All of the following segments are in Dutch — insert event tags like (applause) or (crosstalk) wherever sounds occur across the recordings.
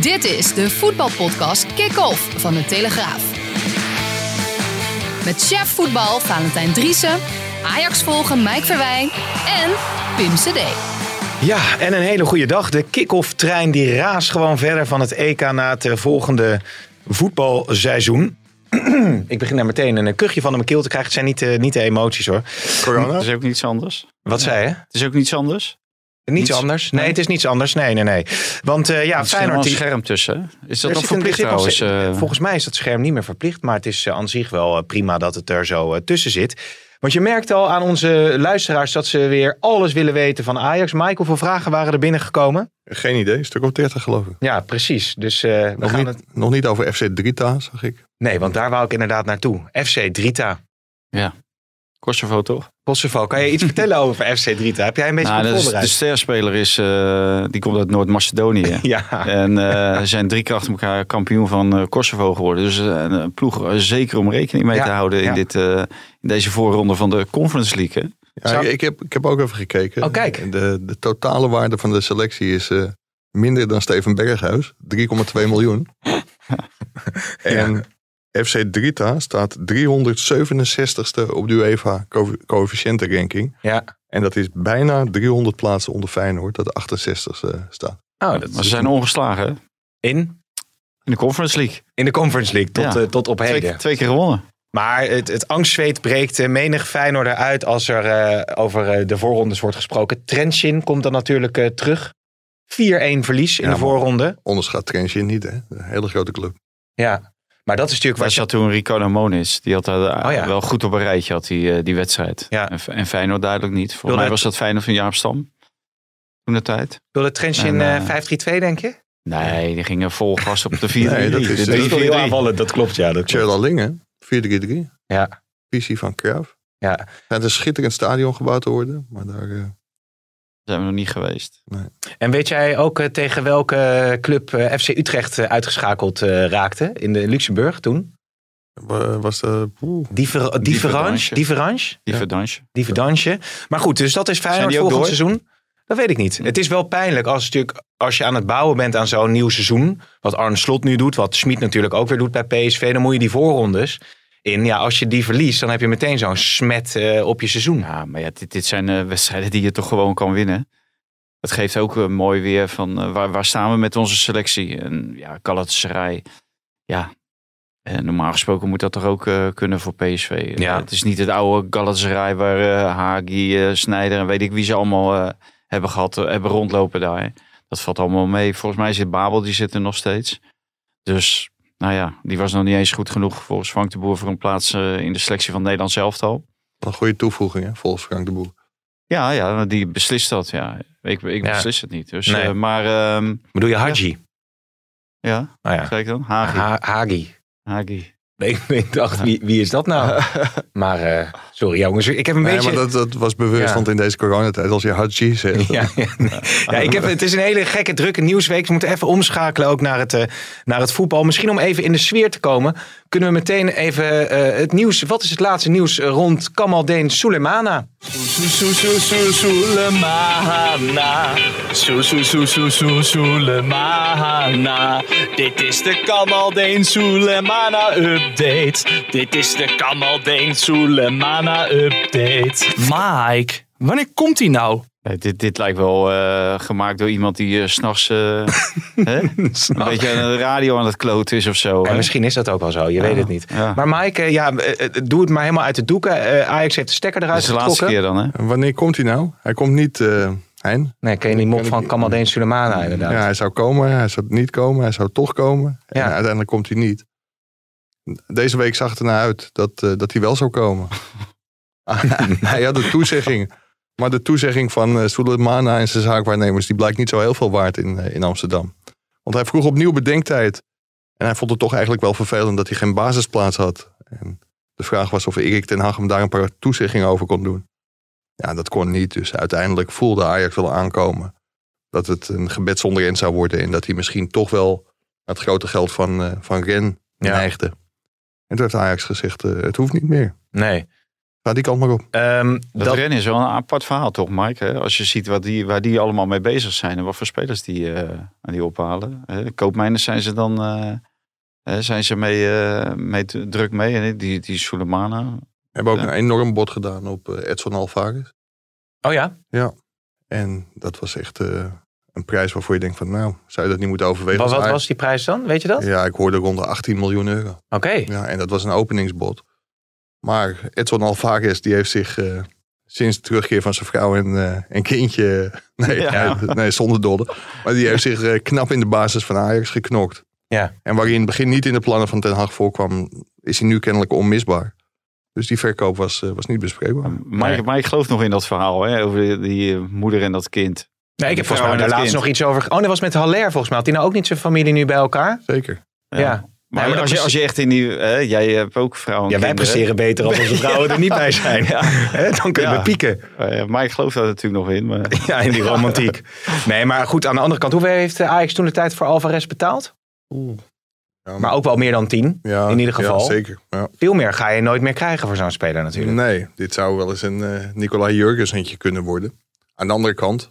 Dit is de voetbalpodcast Kick-Off van de Telegraaf. Met chef voetbal Valentijn Driessen, Ajax volgen Mike Verwijn en Pim CD. Ja, en een hele goede dag. De kick-off trein die raast gewoon verder van het EK na het eh, volgende voetbalseizoen. (clears throat) Ik begin daar meteen een kuchje van in mijn keel te krijgen. Het zijn niet, eh, niet de emoties hoor. Corona? Het is ook niets anders. Wat zei je? Het is ook niets anders. Niets, Niets? anders? Nee, Nee? het is niets anders. Nee, nee, nee. Want eh, ja, Er wel Feyenoord... een die- scherm tussen. Is dat Er een- verplicht er trouwens? eh? Volgens mij is dat scherm niet meer verplicht, maar het is eh, aan zich wel prima dat het er zo tussen zit. Want je merkt al aan onze luisteraars dat ze weer alles willen weten van Ajax. Mike, hoeveel vragen waren er binnengekomen? Geen idee, een stuk of 30 geloof ik. Ja, precies. Dus eh, we Nog gaan niet, het... nog niet over FC Drita, zag ik. Nee, want daar wou ik inderdaad naartoe. FC Drita. Kosovo toch? Kosovo. Kan je iets (laughs) vertellen over FC Drita? Heb jij een beetje Nou, dat is- de sterspeler is, eh, die komt uit Noord-Macedonië. (laughs) Ja. En eh, ze zijn drie keer achter elkaar kampioen van eh, Kosovo geworden. Dus een ploeg zeker om rekening mee Ja, te houden ja. in, dit, eh, in deze voorronde van de Conference League. hè? Ja, Zou- ik, heb, ik heb ook even gekeken. Oh, kijk. De, de totale waarde van de selectie is eh, minder dan Steven Berghuis. 3,2 miljoen. (laughs) en FC Drita staat 367ste op de UEFA co- coëfficiëntenranking. ja. En dat is bijna 300 plaatsen onder Feyenoord, dat de 68ste staat. Oh, dat Maar ze zijn ongeslagen in, in de Conference League. in de Conference League tot, Ja. eh, tot op heden. Twee, twee keer gewonnen. Maar het, het angstzweet breekt eh, menig Feyenoorder uit als er eh, over eh, de voorrondes wordt gesproken. Trentin komt dan natuurlijk eh, terug. 4-1 verlies in Ja, de voorronde. Onderschat Trentin niet, hè? Een hele grote club. Ja, maar dat is natuurlijk Waar wat je... zat toen Rico Ramonis. Die had daar Oh ja. wel goed op een rijtje, had die, eh, die wedstrijd. Ja. En, en Feyenoord duidelijk niet. Volgens Wilde mij het- was dat Feyenoord van Jaap Stam. Toen de tijd. Wilde Trentin En, eh, 5-3-2 denk je? Nee, die gingen vol gas op de 4 Nee, dat is- de dat is 3-4-3. dat klopt ja. Dat Lingen, 4-3-3. Ja. Visie van Cruijff. Ja. Er gaat een schitterend stadion gebouwd te worden. Maar daar, eh, Zijn we nog niet geweest. En weet jij ook eh, tegen welke club eh, FC Utrecht eh, uitgeschakeld raakte in de Luxemburg toen? wa- was de... Differ-? Die. Differdange. Maar goed, dus dat is Feyenoord die volgend door? seizoen. Dat weet ik niet. Het is wel pijnlijk als, natuurlijk, als je aan het bouwen bent aan zo'n nieuw seizoen. Wat Arne Slot nu doet, wat Schmid natuurlijk ook weer doet bij PSV. Dan moet je die voorrondes in. Ja, als je die verliest, dan heb je meteen zo'n smet eh, op je seizoen. Ja, maar ja, dit, dit zijn eh, wedstrijden die je toch gewoon kan winnen. Het geeft ook eh, mooi weer van waar, waar staan we met onze selectie. En ja, Galatasaray. Ja, eh, normaal gesproken moet dat toch ook kunnen voor PSV. Ja. Het is niet het oude Galatasaray waar eh Hagi, Snijder en weet ik wie ze allemaal hebben gehad, eh, hebben rondlopen daar. Dat valt allemaal mee. Volgens mij zit Babel, die zit er nog steeds. Dus, nou ja, die was nog niet eens goed genoeg volgens Frank de Boer voor een plaats eh, in de selectie van Nederland elftal. Een goede toevoeging, hè, volgens Frank de Boer. Ja, ja, die beslist dat. Ja. Ik, ik Ja. beslis het niet. Dus, Nee. eh, maar ehm, Bedoel je Haji? ja, ja. zei ik dan? Hagi. Ha- Hagi. Hagi. Nee, ik dacht, wie, wie is dat nou? (laughs) Maar, eh, sorry jongens, ik heb een Nee, beetje... maar dat, dat was bewust, Ja. want in deze coronatijd, als je Haji zegt... (laughs) Ja, ja, nee. ja ik heb, het is een hele gekke, drukke nieuwsweek. We moeten even omschakelen ook naar het, eh, naar het voetbal. Misschien om even in de sfeer te komen, kunnen we meteen even eh, het nieuws. Wat is het laatste nieuws rond Kamaldeen Soleimana? Soelemana. Dit is de Kamaldeen Soelemana update. Dit is de Kamaldeen Soelemana update. Mike, wanneer komt hij nou? Nee, dit, dit lijkt wel eh, gemaakt door iemand die eh, 's (laughs) s'nachts een beetje aan de radio aan het kloten is of zo. En hè? misschien is dat ook wel zo, je weet het niet. Ja. Maar Mike, ja, doe het maar helemaal uit de doeken. Eh, Ajax heeft de stekker Dat eruit is de laatste getrokken. keer dan, hè? Wanneer komt hij nou? Hij komt niet, eh Hein. Nee, ken je die mop van Kamaldeen Soleimana inderdaad. Ja, hij zou komen, hij zou niet komen, hij zou toch komen. Ja. En uiteindelijk komt hij niet. Deze week zag het ernaar uit dat, eh, dat hij wel zou komen. (laughs) (laughs) hij had de toezegging Maar de toezegging van uh, Sulemana en zijn zaakwaarnemers... die blijkt niet zo heel veel waard in, eh, in Amsterdam. Want hij vroeg opnieuw bedenktijd. En hij vond het toch eigenlijk wel vervelend dat hij geen basisplaats had. En de vraag was of Erik ten Hag hem daar een paar toezeggingen over kon doen. Ja, dat kon niet. Dus uiteindelijk voelde Ajax wel aankomen dat het een gebed zonder end zou worden. En dat hij misschien toch wel het grote geld van, uh, van Ren Ja. neigde. En toen heeft Ajax gezegd, eh, het hoeft niet meer. Nee. Ga die kant maar op. Ehm, Dat, dat, rennen is wel een apart verhaal toch, Mike? Hè? Als je ziet wat die, waar die allemaal mee bezig zijn en wat voor spelers die, eh, aan die ophalen. Hè? Koopmijners zijn ze dan eh, hè, zijn ze mee, eh, mee te- druk mee. En die, die Sulemana. We hebben ook Ja. een enorm bod gedaan op Edson Alvarez. oh ja? En dat was echt eh, een prijs waarvoor je denkt van, nou, zou je dat niet moeten overwegen? Wat, als wat was die prijs dan? Weet je dat? Ja, ik hoorde rond de 18 miljoen euro. Oké. Ja, en dat was een openingsbod. Maar Edson Alvarez, die heeft zich eh, sinds de terugkeer van zijn vrouw en, eh, en kindje... (laughs) Nee, Ja. nee, nee, zonder dolle. Maar die heeft zich eh, knap in de basis van Ajax geknokt. Ja. En waar hij in het begin niet in de plannen van Ten Hag voorkwam, is hij nu kennelijk onmisbaar. Dus die verkoop was, eh, was niet bespreekbaar. Maar, Nee. maar ik geloof nog in dat verhaal hè? over die, die, moeder en dat kind. Nee, ik heb volgens mij daar laatst kind. nog iets over... Oh, dat was met Haller volgens mij. Had hij nou ook niet zijn familie nu bij elkaar? Zeker. Ja. Maar, als, je, als je echt in die... Hè, jij hebt ook vrouwen en Ja, wij kinderen. presteren beter als onze vrouwen er niet bij zijn. (laughs) Ja. Hè, Dan kunnen Ja. we pieken. Eh, maar ik geloof daar natuurlijk nog in. Maar... (laughs) Ja, in die romantiek. Nee, maar goed, aan de andere kant. Hoeveel heeft eh, Ajax toen de tijd voor Alvarez betaald? Ja, Maar ook wel meer dan 10. ja, in ieder geval. Ja, zeker. Ja. Veel meer ga je nooit meer krijgen voor zo'n speler natuurlijk. Nee, dit zou wel eens een eh Nicolai Jurgensentje kunnen worden. Aan de andere kant,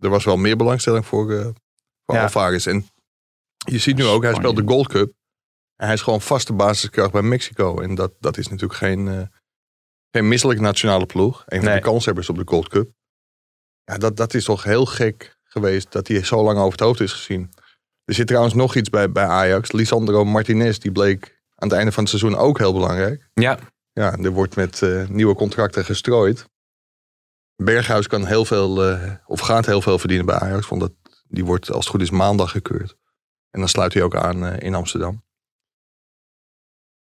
er was wel meer belangstelling voor, eh voor Ja. Alvarez. En je ziet nu ook, hij speelt de Gold Cup. En hij is gewoon vaste basiskracht bij Mexico. En dat, dat is natuurlijk geen, eh geen misselijke nationale ploeg. Een van Nee. de kanshebbers op de Gold Cup. Ja, dat, dat is toch heel gek geweest dat hij zo lang over het hoofd is gezien. Er zit trouwens nog iets bij, bij Ajax. Lisandro Martinez, die bleek aan het einde van het seizoen ook heel belangrijk. Ja, Ja, er wordt met eh, nieuwe contracten gestrooid. Berghuis kan heel veel, eh, of gaat heel veel verdienen bij Ajax. Want dat, die wordt als het goed is maandag gekeurd. En dan sluit hij ook aan in Amsterdam.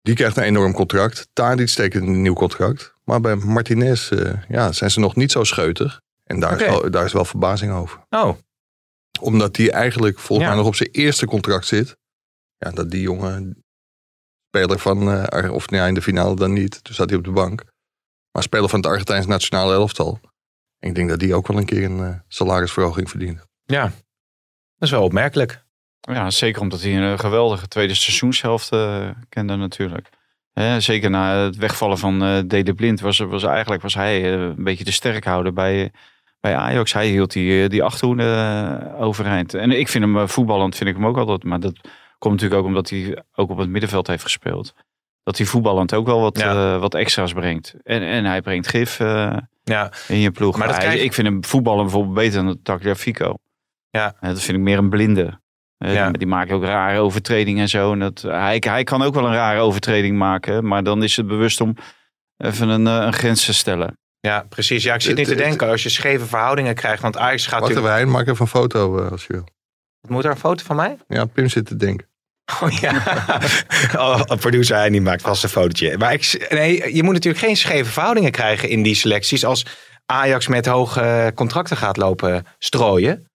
Die krijgt een enorm contract. Tadic tekent een nieuw contract. Maar bij Martinez eh, ja, zijn ze nog niet zo scheutig. En daar, is wel, daar is wel verbazing over. oh, Omdat die eigenlijk volgens Ja. mij nog op zijn eerste contract zit. Ja, dat die jongen speler van, eh, of nou ja, in de finale dan niet. Toen zat hij op de bank. Maar speler van het Argentijns nationale elftal. En ik denk dat die ook wel een keer een eh, salarisverhoging verdient. ja. Dat is wel opmerkelijk. Ja, zeker omdat hij een geweldige tweede seizoenshelft eh, kende natuurlijk. Hè, zeker na het wegvallen van eh Dede Blind was, was eigenlijk was hij eh, een beetje de sterkhouder bij, bij Ajax. Hij hield die, eh, die achterhoede eh, overeind. En ik vind hem eh, voetballend, vind ik hem ook altijd. Maar dat komt natuurlijk ook omdat hij ook op het middenveld heeft gespeeld. Dat hij voetballend ook wel wat, Ja. eh, wat extra's brengt. En, en hij brengt gif eh, Ja, in je ploeg. Maar dat Hij- krijg- Ik vind hem voetballen bijvoorbeeld beter dan Tagliafico. Ja. Eh, Dat vind ik meer een blinde. Eh, Ja. Die, die maakt ook rare overtredingen en zo. En dat, hij, hij kan ook wel een rare overtreding maken. Maar dan is het bewust om even een, eh, een grens te stellen. ja, precies. Ja, ik zit nu te denken. Als je scheve verhoudingen krijgt. Want Ajax gaat Wacht natuurlijk... Maak even een foto eh, als je wil. Moet er een foto van mij? Ja, Pim zit te denken. Oh ja. (laughs) oh, een producer hij niet maakt vast een fotootje. Maar ik, nee, je moet natuurlijk geen scheve verhoudingen krijgen in die selecties. Als Ajax met hoge contracten gaat lopen strooien.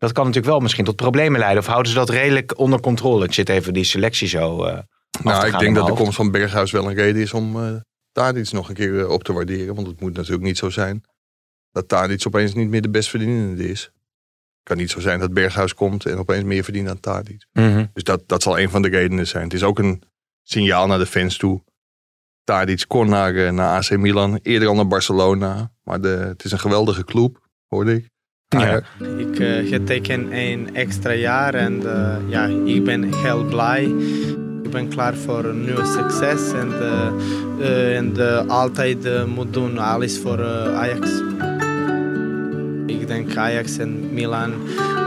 Dat kan natuurlijk wel misschien tot problemen leiden. Of houden ze dat redelijk onder controle? Ik zit even die selectie zo. eh, Nou, ik denk dat de komst van Berghuis wel een reden is om eh Tadic nog een keer eh, op te waarderen. Want het moet natuurlijk niet zo zijn dat Tadic opeens niet meer de best verdienende is. Het kan niet zo zijn dat Berghuis komt en opeens meer verdient dan Tadic. Mhm. Dus dat, dat zal een van de redenen zijn. Het is ook een signaal naar de fans toe. Tadic kon naar, naar AC Milan, eerder al naar Barcelona. Maar de, het is een geweldige club, hoorde ik. Ja. Ik uh, een extra jaar en uh, ja, ik ben heel blij. Ik ben klaar voor een nieuw succes en, uh, en altijd moet doen alles voor Ajax. Ik denk Ajax en Milan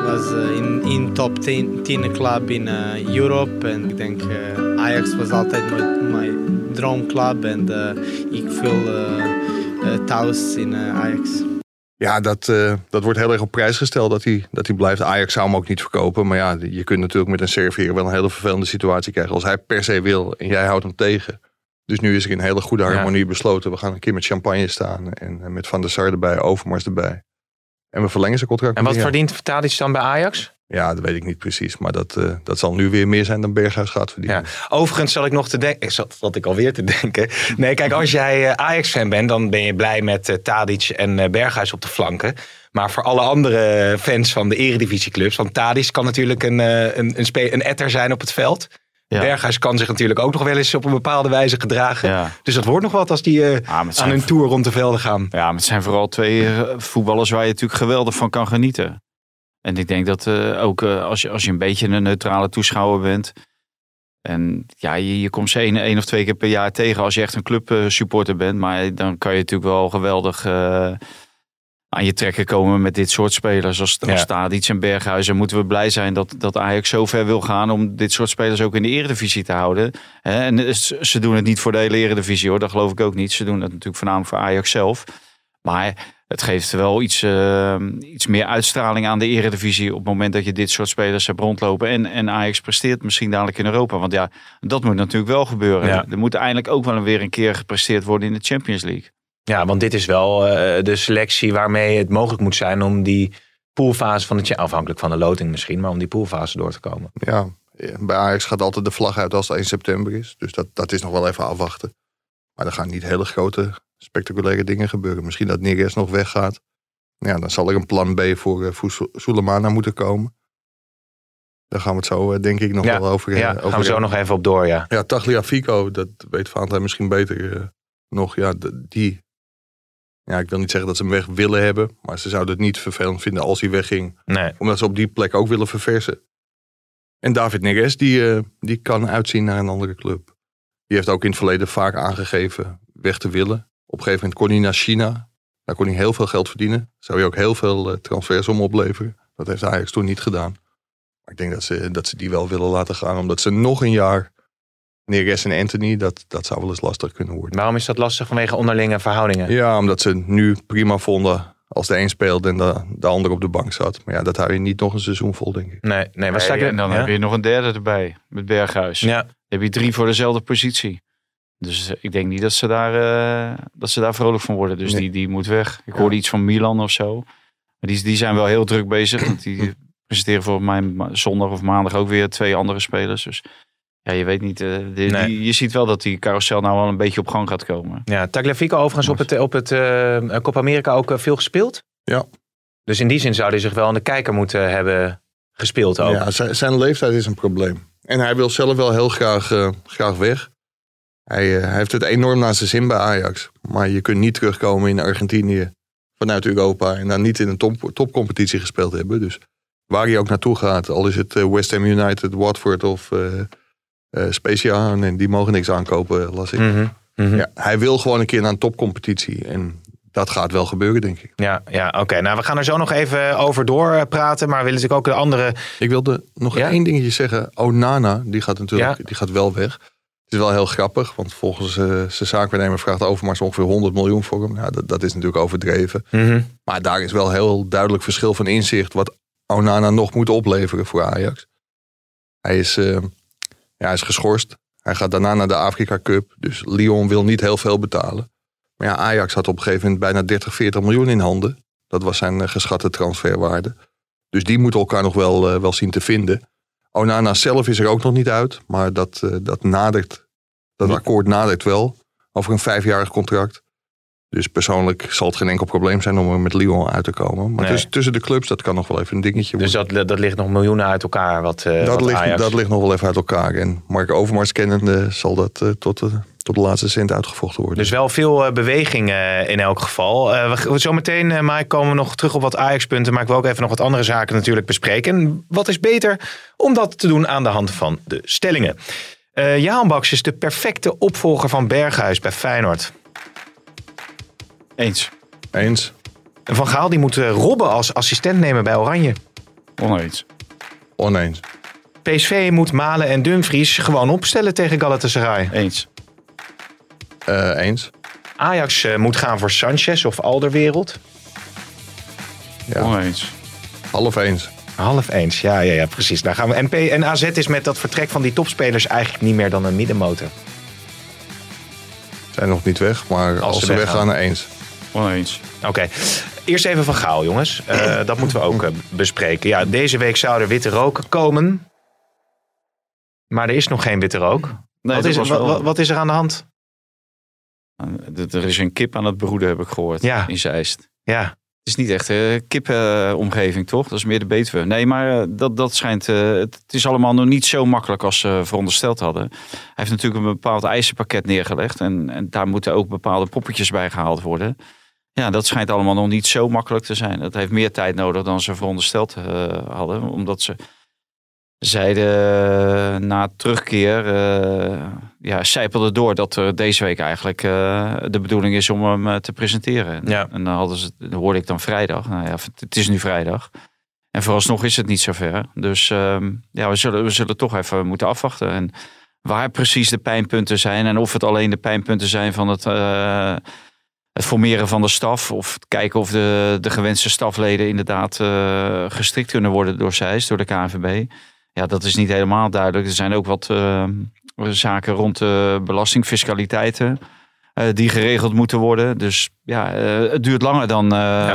was in, in top 10, 10 club in Europe en ik denk Ajax was altijd mijn, mijn droomclub en ik voel thuis in Ajax. Ja, dat, uh, dat wordt heel erg op prijs gesteld dat hij, dat hij blijft. Ajax zou hem ook niet verkopen. Maar ja, je kunt natuurlijk met een Servier wel een hele vervelende situatie krijgen. Als hij per se wil en jij houdt hem tegen. Dus nu is er in hele goede harmonie besloten. We gaan een keer met champagne staan. En eh, met Van der Sar erbij, Overmars erbij. En we verlengen zijn contract. En wat verdient Tadic dan bij Ajax? Ja, dat weet ik niet precies. Maar dat, eh, dat zal nu weer meer zijn dan Berghuis gaat verdienen. Ja. Overigens zal ik nog te denken, zat, zat ik alweer te denken. Nee, kijk, als jij eh, Ajax-fan bent, dan ben je blij met eh, Tadic en eh, Berghuis op de flanken. Maar voor alle andere fans van de eredivisieclubs, want Tadic kan natuurlijk een, eh, een, een, spe- een etter zijn op het veld. Ja. Berghuis kan zich natuurlijk ook nog wel eens op een bepaalde wijze gedragen. Ja. Dus dat wordt nog wat als die eh, Ah, aan zijn, hun tour rond de velden gaan. ja, maar het zijn vooral twee voetballers waar je natuurlijk geweldig van kan genieten. En ik denk dat eh, ook eh, als, je, als je een beetje een neutrale toeschouwer bent. En ja, je, je komt ze één, één of twee keer per jaar tegen als je echt een clubsupporter supporter bent. Maar dan kan je natuurlijk wel geweldig eh, aan je trekken komen met dit soort spelers. Als, als Ja. Stadic en Berghuizen moeten we blij zijn dat, dat Ajax zo ver wil gaan om dit soort spelers ook in de eredivisie te houden. En eh, ze ze doen het niet voor de hele eredivisie hoor, dat geloof ik ook niet. Ze doen het natuurlijk voornamelijk voor Ajax zelf. Maar het geeft wel iets, eh, iets meer uitstraling aan de eredivisie op het moment dat je dit soort spelers hebt rondlopen. En, en Ajax presteert misschien dadelijk in Europa. Want ja, dat moet natuurlijk wel gebeuren. Ja. Er moet eindelijk ook wel weer een keer gepresteerd worden in de Champions League. Ja, want dit is wel eh, de selectie waarmee het mogelijk moet zijn om die poolfase van de Cha- afhankelijk van de loting misschien, maar om die poolfase door te komen. Ja, bij Ajax gaat altijd de vlag uit als het 1 september is. Dus dat, dat is nog wel even afwachten. Maar er gaan niet hele grote, spectaculaire dingen gebeuren. Misschien dat Neres nog weggaat. Ja, dan zal er een plan B voor, uh, voor Su- Sulemana moeten komen. Daar gaan we het zo, eh, denk ik, nog Ja, wel over, eh, Ja, over gaan we zo nog even op door, ja. Ja, Tagliafico, dat weet Valentijn misschien beter nog. Ja, die... Ja, ik wil niet zeggen dat ze hem weg willen hebben. Maar ze zouden het niet vervelend vinden als hij wegging Nee. omdat ze op die plek ook willen verversen. En David Neres, die, die kan uitzien naar een andere club. Die heeft ook in het verleden vaak aangegeven weg te willen. Op een gegeven moment kon hij naar China. Daar kon hij heel veel geld verdienen. Zou je ook heel veel eh, transfers om opleveren. Dat heeft Ajax toen niet gedaan. Maar ik denk dat ze, dat ze die wel willen laten gaan. Omdat ze nog een jaar Neres en Anthony, dat, dat zou wel eens lastig kunnen worden. Waarom is dat lastig vanwege onderlinge verhoudingen? Ja, omdat ze nu prima vonden als de een speelde en de, de ander op de bank zat. Maar ja, dat hou je niet nog een seizoen vol, denk ik. Nee, nee, wat Nee, en dan ja? heb je nog een derde erbij met Berghuis. Ja, Dan heb je drie voor dezelfde positie. Dus eh, ik denk niet dat ze daar, eh, dat ze daar vrolijk van worden. Dus Nee. die, die moet weg. Ik hoorde iets van Milan of zo. Maar die, die zijn wel heel druk bezig. Want die presenteren volgens mij zondag of maandag ook weer twee andere spelers. Dus ja, je weet niet. eh, die- Nee. die- je ziet wel dat die carousel nou wel een beetje op gang gaat komen. ja. Tagliafico overigens op het, op het eh, Copa America ook veel gespeeld. Ja. Dus in die zin zou hij zich wel aan de kijker moeten hebben gespeeld ook. Ja, zijn, zijn leeftijd is een probleem. En hij wil zelf wel heel graag, eh, graag weg. Hij, eh, hij heeft het enorm naar zijn zin bij Ajax. Maar je kunt niet terugkomen in Argentinië vanuit Europa. En dan niet in een top, topcompetitie gespeeld hebben. Dus waar hij ook naartoe gaat, al is het eh, West Ham United, Watford of eh eh, Spezia. En die mogen niks aankopen, las ik. Mhm, mhm. Ja, hij wil gewoon een keer naar een topcompetitie. En dat gaat wel gebeuren, denk ik. Ja, ja oké. Nou, we gaan er zo nog even over doorpraten. Maar willen natuurlijk ook de andere... Ik wilde nog Ja? één dingetje zeggen. Onana, die gaat natuurlijk Ja. die gaat wel weg. Is wel heel grappig, want volgens eh, zijn zaakwaarnemer vraagt Overmars ongeveer 100 miljoen voor hem. Nou, dat, dat is natuurlijk overdreven. Mhm. Maar daar is wel heel duidelijk verschil van inzicht wat Onana nog moet opleveren voor Ajax. Hij is, eh, ja, hij is geschorst. Hij gaat daarna naar de Afrika Cup. Dus Lyon wil niet heel veel betalen. Maar ja, Ajax had op een gegeven moment bijna 30, 40 miljoen in handen. Dat was zijn eh, geschatte transferwaarde. Dus die moeten elkaar nog wel, wel zien te vinden. Onana zelf is er ook nog niet uit. Maar dat, dat nadert. Dat akkoord nadert wel. Over een vijfjarig contract. Dus persoonlijk zal het geen enkel probleem zijn om er met Lyon uit te komen. Maar Nee. tussen, tussen de clubs, dat kan nog wel even een dingetje Dus worden. dat, dat ligt nog miljoenen uit elkaar. Wat, eh, dat, wat ligt, Ajax... dat ligt nog wel even uit elkaar. En Mark Overmars kennende zal dat eh, tot, de, tot de laatste cent uitgevochten worden. Dus wel veel eh, beweging in elk geval. We, zometeen, eh Mike, komen we nog terug op wat Ajax-punten. Maar ik wil ook even nog wat andere zaken natuurlijk bespreken. En wat is beter om dat te doen aan de hand van de stellingen. Eh Jaan Baks is de perfecte opvolger van Berghuis bij Feyenoord. Eens. Eens. En Van Gaal die moet eh, Robben als assistent nemen bij Oranje. Oneens. Oneens. PSV moet Malen en Dumfries gewoon opstellen tegen Galatasaray. Eens. Eh, eens. Ajax moet gaan voor Sanchez of Alderwereld. Ja. Oneens. Half eens. Half eens, ja, ja, ja precies. Daar gaan we. En, P en AZ is met dat vertrek van die topspelers eigenlijk niet meer dan een middenmotor. Zijn nog niet weg, maar als, ze ze weggaan. weggaan, eens. Oneens. Oké. Eerst even van Gaal, jongens. Eh, (clears throat) dat moeten we ook eh, bespreken. Ja, deze week zou er witte rook komen. Maar er is nog geen witte rook. Nee, wat, is, was wat, wel- wat- wat is er aan de hand? Eh, Er is een kip aan het broeden, heb ik gehoord. Ja. In Zeist. Ja, Het is niet echt een kippenomgeving, toch? Dat is meer de Betuwe. Nee, maar eh, dat, dat schijnt... eh, het, is allemaal nog niet zo makkelijk als ze verondersteld hadden. Hij heeft natuurlijk een bepaald eisenpakket neergelegd. En, en daar moeten ook bepaalde poppetjes bij gehaald worden. Ja, dat schijnt allemaal nog niet zo makkelijk te zijn. Dat heeft meer tijd nodig dan ze verondersteld eh, hadden. Omdat ze zeiden eh, na terugkeer... eh ja, zijpelde door dat er deze week eigenlijk eh, de bedoeling is om hem te presenteren. Ja. En dan hadden ze, hoorde ik dan vrijdag. Nou ja, het is nu vrijdag. En vooralsnog is het niet zover. Dus ehm, ja, we zullen, we zullen toch even moeten afwachten. En waar precies de pijnpunten zijn. En of het alleen de pijnpunten zijn van het, het formeren van de staf. Of kijken of de, de gewenste stafleden inderdaad gestrikt kunnen worden door SEIS, door de KNVB. Ja, dat is niet helemaal duidelijk. Er zijn ook wat eh, zaken rond de belastingfiscaliteiten. eh, die geregeld moeten worden. Dus ja, eh, het duurt langer dan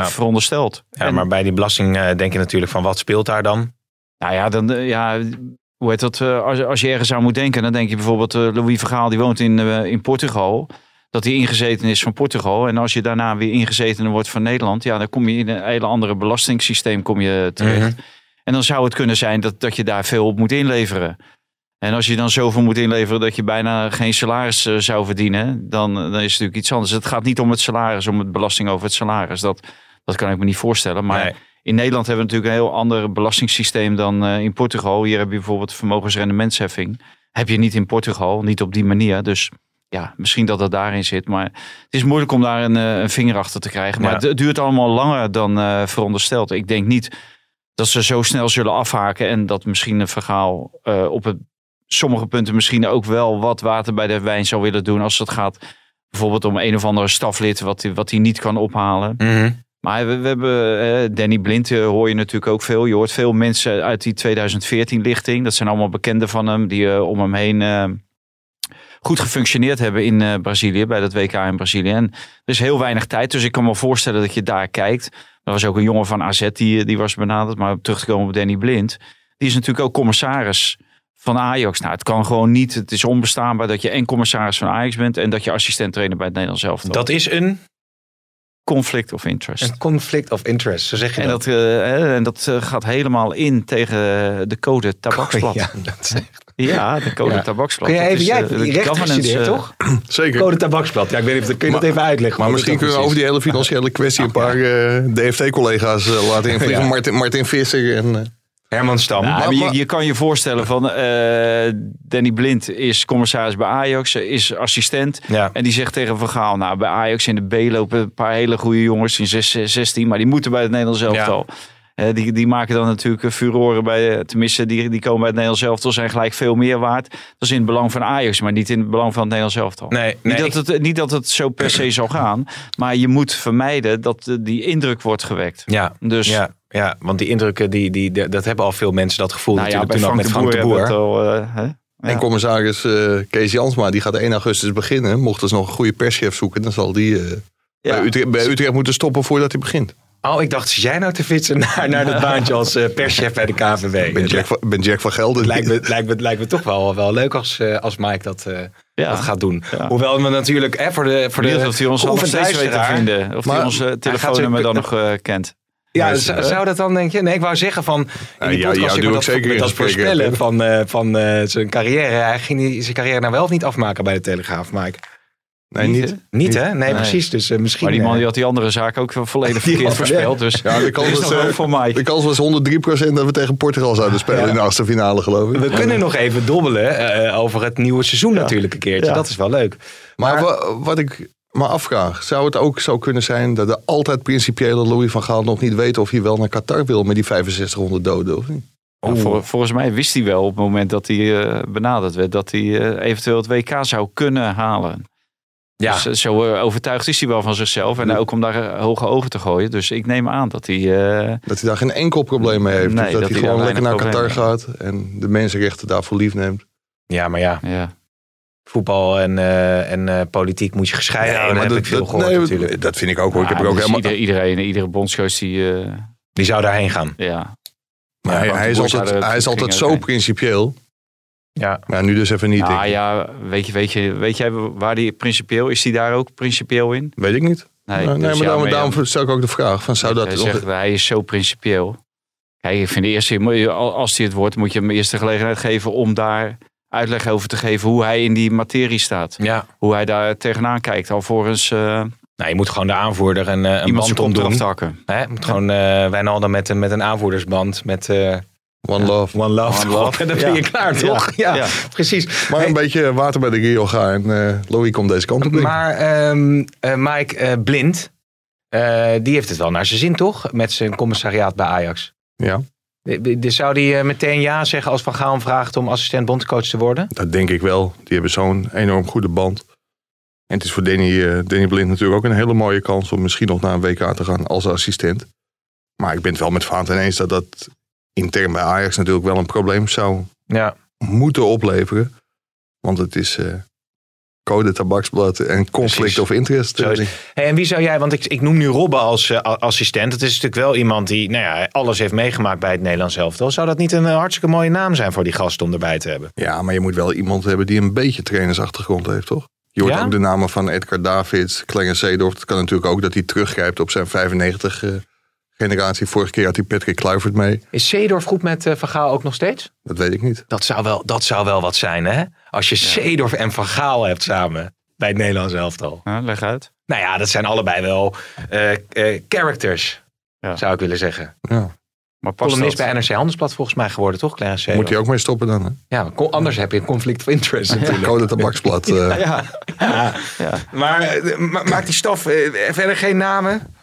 verondersteld. ja En- maar bij die belasting denk je natuurlijk van wat speelt daar dan? nou ja, dan, ja hoe heet dat? Als, als je ergens aan moet denken, dan denk je bijvoorbeeld Louis Vergaal, die woont in, in Portugal. Dat hij ingezeten is van Portugal. En als je daarna weer ingezeten wordt van Nederland, ja, dan kom je in een hele andere belastingssysteem kom je terecht. Mhm. En dan zou het kunnen zijn dat, dat je daar veel op moet inleveren. En als je dan zoveel moet inleveren dat je bijna geen salaris eh, zou verdienen, dan, dan is het natuurlijk iets anders. Het gaat niet om het salaris, om het belasting over het salaris. Dat, dat kan ik me niet voorstellen. Maar Nee. in Nederland hebben we natuurlijk een heel ander belastingssysteem dan eh, in Portugal. Hier heb je bijvoorbeeld vermogensrendementsheffing. Heb je niet in Portugal, niet op die manier. Dus ja, misschien dat dat daarin zit. Maar het is moeilijk om daar een, eh, een vinger achter te krijgen. Maar Ja. het, duurt allemaal langer dan eh, verondersteld. Ik denk niet dat ze zo snel zullen afhaken. En dat misschien een verhaal eh, op het, sommige punten misschien ook wel wat water bij de wijn zou willen doen. Als het gaat bijvoorbeeld om een of andere staflid wat hij wat niet kan ophalen. Mhm. Maar we, we hebben eh, Danny Blind eh, hoor je natuurlijk ook veel. Je hoort veel mensen uit die 2014 lichting. Dat zijn allemaal bekenden van hem die om hem heen goed gefunctioneerd hebben in Brazilië, bij dat WK in Brazilië. En er is heel weinig tijd, dus ik kan me voorstellen dat je daar kijkt. Er was ook een jongen van AZ die, die was benaderd, maar om terug te komen op Danny Blind. Die is natuurlijk ook commissaris van Ajax. Nou, het kan gewoon niet. Het is onbestaanbaar dat je en commissaris van Ajax bent en dat je assistent trainer bij het Nederlands elftal. Dat is een, conflict of interest. een conflict of interest, zo zeg je En dat. dat, eh, en dat eh, gaat helemaal in tegen de code tabaksblad. Ja, Ja, dat is- de code Ja. tabaksblad. Kun jij Dat even, is, jij eh, hebt recht gestudeerd, eh, toch? (clears throat) Zeker. Code tabaksblad. Ja, ik weet niet of kun je dat even uitleggen. Maar misschien kunnen we over die hele financiële (laughs) kwestie een paar eh, DFT-collega's eh, laten (laughs) invliegen. Ja. Martin, Martin Visser en... eh? Herman Stam. Ja, Maar- maar je, je kan je voorstellen van eh, Danny Blind is commissaris bij Ajax, is assistent. ja. En die zegt tegen Van Gaal, nou bij Ajax in de B lopen een paar hele goede jongens in 6, 16, maar die moeten bij het Nederlands elftal. Eh, die, die maken dan natuurlijk eh, furoren bij, eh, tenminste die, die komen bij het Nederlands elftal, zijn gelijk veel meer waard. Dat is in het belang van Ajax, maar niet in het belang van het Nederlands elftal. Nee, nee, niet, dat het, niet dat het zo per se zal gaan, maar je moet vermijden dat eh, die indruk wordt gewekt. Ja, Dus ja, ja, want die indrukken, die, die, dat hebben al veel mensen dat gevoel nou ja, natuurlijk bij toen Frank ook de met Boer, Frank de Boer. hebben we het al, eh, hè? En commissaris eh, Kees Jansma, die gaat 1 augustus beginnen. Mochten ze nog een goede perschef zoeken, dan zal die eh, Ja. bij, Utrecht, bij Utrecht moeten stoppen voordat hij begint. Oh, ik dacht, zit jij nou te fietsen (laughs) naar, naar dat baantje als eh, perschef bij de KVB? Ik ben Jack, van- ben Jack van Gelder. Het lijkt me, lijkt me, lijkt me toch wel, wel leuk als, eh, als Mike dat, eh, Ja. dat gaat doen. Ja. Hoewel we natuurlijk hè, voor de, voor de of hij ons nog steeds weet te vinden. Of hij eh, gaat telefoonnummer ze- dan nog eh, kent. Ja, Dus, zou, eh, dat dan, denk je? Nee, ik wou zeggen van... In Ja, die podcast ik doe dat, zeker dat voorspellen van, eh, van eh, zijn carrière. Hij ging die- zijn carrière nou wel of niet afmaken bij de Telegraaf, Mike? Nee, niet. Niet, hè? Nee, Nee. precies. Dus eh, misschien... Maar die man eh, die had die andere zaak ook volledig (laughs) verkeerd voorspeld. Dus (laughs) Ja, de kans, (laughs) is was, nog eh, voor Mike. de kans was 103% dat we tegen Portugal zouden spelen Ja. in de achtste finale, geloof ik. we kunnen nog even dobbelen eh, over het nieuwe seizoen natuurlijk een keertje. Ja. Dat is wel leuk. Maar, Maar- wa- wat ik me afvraag, zou het ook zo kunnen zijn dat de altijd principiële Louis van Gaal nog niet weet of hij wel naar Qatar wil met die 6500 doden of niet? Vol- volgens mij wist hij wel op het moment dat hij eh, benaderd werd... dat hij eventueel het WK zou kunnen halen. Ja. Dus eh, zo eh, overtuigd is hij wel van zichzelf. En ook om daar eh, hoge ogen te gooien. Dus ik neem aan dat hij... eh, Dat hij daar geen enkel probleem mee heeft. Nee, dus dat, dat hij hij gewoon lekker naar Qatar gaat en de mensenrechten daarvoor lief neemt. Ja, maar ja. ja. voetbal en, eh, en eh, politiek moet je gescheiden houden. maar heb dat, dat- gehoord nee, natuurlijk. dat vind ik ook hoor. Ik heb Ja, ook dus helemaal... ieder- iedereen, iedere bondscoach die, eh, Die zou daarheen gaan. ja. Maar Ja, hij, hij is altijd, hij is altijd zo principieel. Ja. Maar nu dus even niet. Ah ja, weet je, weet je, weet jij waar die principieel, is die daar ook principieel in? Weet ik niet. Nee, nee, dus maar daarom, maar ja, daarom stel ik ook de vraag: van, zou dat Hij zegt, hij is zo principieel. Kijk, ik vind de eerste, als hij het wordt, moet je hem eerst de gelegenheid geven om daar uitleg over te geven hoe hij in die materie staat. ja. Hoe hij daar tegenaan kijkt, alvorens eh Nou, je moet gewoon de aanvoerder een, eh, een iemand band omdoen. te hakken. Hè? Je moet gewoon eh Wijnaldum met, een- met een aanvoerdersband. Met eh, One Love. One Love. One Love. En (laughs) dan ben je Ja. klaar, toch? Ja, Ja. precies. Maar Hey, een beetje water bij de Rio gaan en eh Louis komt deze kant op. Maar ehm, eh, Mike eh, Blind, eh, die heeft het wel naar zijn zin, toch? Met zijn commissariaat bij Ajax. Ja, Zou die eh, meteen ja zeggen als Van Gaal hem vraagt om assistent bondscoach te worden? dat denk ik wel. Die hebben zo'n enorm goede band. En het is voor Danny, eh, Danny Blind natuurlijk ook een hele mooie kans om misschien nog naar een WK te gaan als assistent. Maar ik ben het wel met Vaanten eens dat dat intern bij Ajax natuurlijk wel een probleem zou Ja. moeten opleveren. Want het is eh, code tabaksblad en conflict Precies. of interest. Eh, Hey, en wie zou jij, want ik, ik noem nu Robbe als eh, assistent. Het is natuurlijk wel iemand die nou ja, alles heeft meegemaakt bij het Nederlands elftal. Zou dat niet een hartstikke mooie naam zijn voor die gast om erbij te hebben? Ja, maar je moet wel iemand hebben die een beetje trainersachtergrond heeft, toch? Je hoort Ja? ook de namen van Edgar Davids, Clarence Seedorf. Het kan natuurlijk ook dat hij teruggrijpt op zijn 95 eh, generatie. Vorige keer had hij Patrick Kluivert mee. Is Seedorf goed met eh, Van Gaal ook nog steeds? Dat weet ik niet. Dat zou wel, dat zou wel wat zijn, hè? Als je Seedorf en Van Gaal hebt samen bij het Nederlands elftal. Ja, leg uit. Nou ja, dat zijn allebei wel eh, eh, characters, Ja. zou ik willen zeggen. Ja. Maar Columnist bij NRC Handelsblad volgens mij geworden, toch? Clarence Moet hij ook mee stoppen dan? Hè? Ja, anders heb je een conflict of interest natuurlijk. Code tabaksblad. (laughs) eh, Ja. ja. Ja. Maar ma- maakt die stof eh, verder geen namen?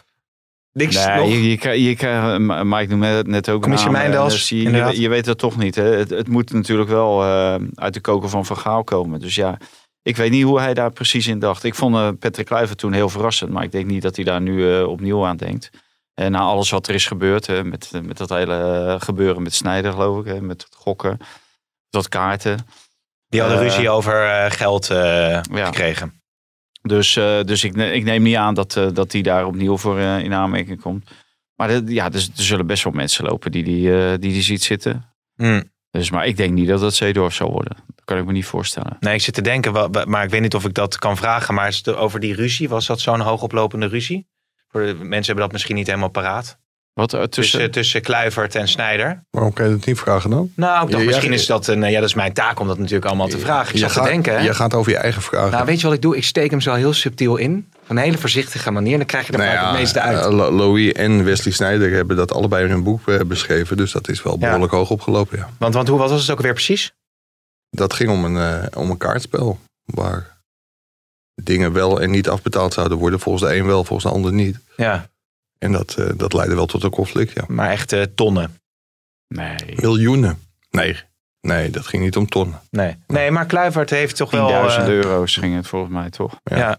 Niks Nee, nog? je, je, krijgt- je Mike noemde het net ook Commissie namen, Mijndals, dus je, je, je weet het toch niet. Hè? Het, het moet natuurlijk wel eh, uit de koker van Van Gaal komen. Dus ja, ik weet niet hoe hij daar precies in dacht. Ik vond eh, Patrick Kluivert toen heel verrassend. Maar ik denk niet dat hij daar nu eh, opnieuw aan denkt. En na alles wat er is gebeurd, hè, met, met dat hele gebeuren met Snijder geloof ik. Hè, met het gokken, dat kaarten. Die hadden ruzie over eh, geld eh, Ja. gekregen. Dus, eh, dus ik, ik neem niet aan dat, eh, dat hij daar opnieuw voor eh, in aanmerking komt. Maar de- ja, dus, er zullen best wel mensen lopen die die, die, die ziet zitten. Hm. Dus, maar ik denk niet dat dat Zeedorf zal worden. Dat kan ik me niet voorstellen. Nee, ik zit te denken, maar ik weet niet of ik dat kan vragen. Maar over die ruzie, was dat zo'n hoogoplopende ruzie? Voor de, mensen hebben dat misschien niet helemaal paraat. Wat eh, tussen... Tussen, tussen Kluivert en Snijder. Waarom kan je dat niet vragen dan? Nou, ik dacht, Ja, misschien ja, is dat een... Ja, dat is mijn taak om dat natuurlijk allemaal te vragen. Ik Je zat te gaat- denken, hè? Je gaat over je eigen vragen. Nou, weet je wat ik doe? Ik steek hem zo heel subtiel in. Op een hele voorzichtige manier. Dan krijg je er Nou ja, het meeste uit. eh, Lo- Louis en Wesley Sneijder hebben dat allebei in hun boek eh, beschreven. Dus dat is wel behoorlijk hoog opgelopen, ja. Want, want hoe wat was het ook weer precies? Dat ging om een, eh, om een kaartspel. Waar dingen wel en niet afbetaald zouden worden. Volgens de een wel, volgens de ander niet. Ja, En dat, eh, dat leidde wel tot een conflict, ja. maar echt eh, tonnen. Nee, Miljoenen. Nee, nee, dat ging niet om tonnen. Nee. nee, maar Kluivert heeft toch wel... 10.000 eh, euro's ging het volgens mij toch? Ja. Ja.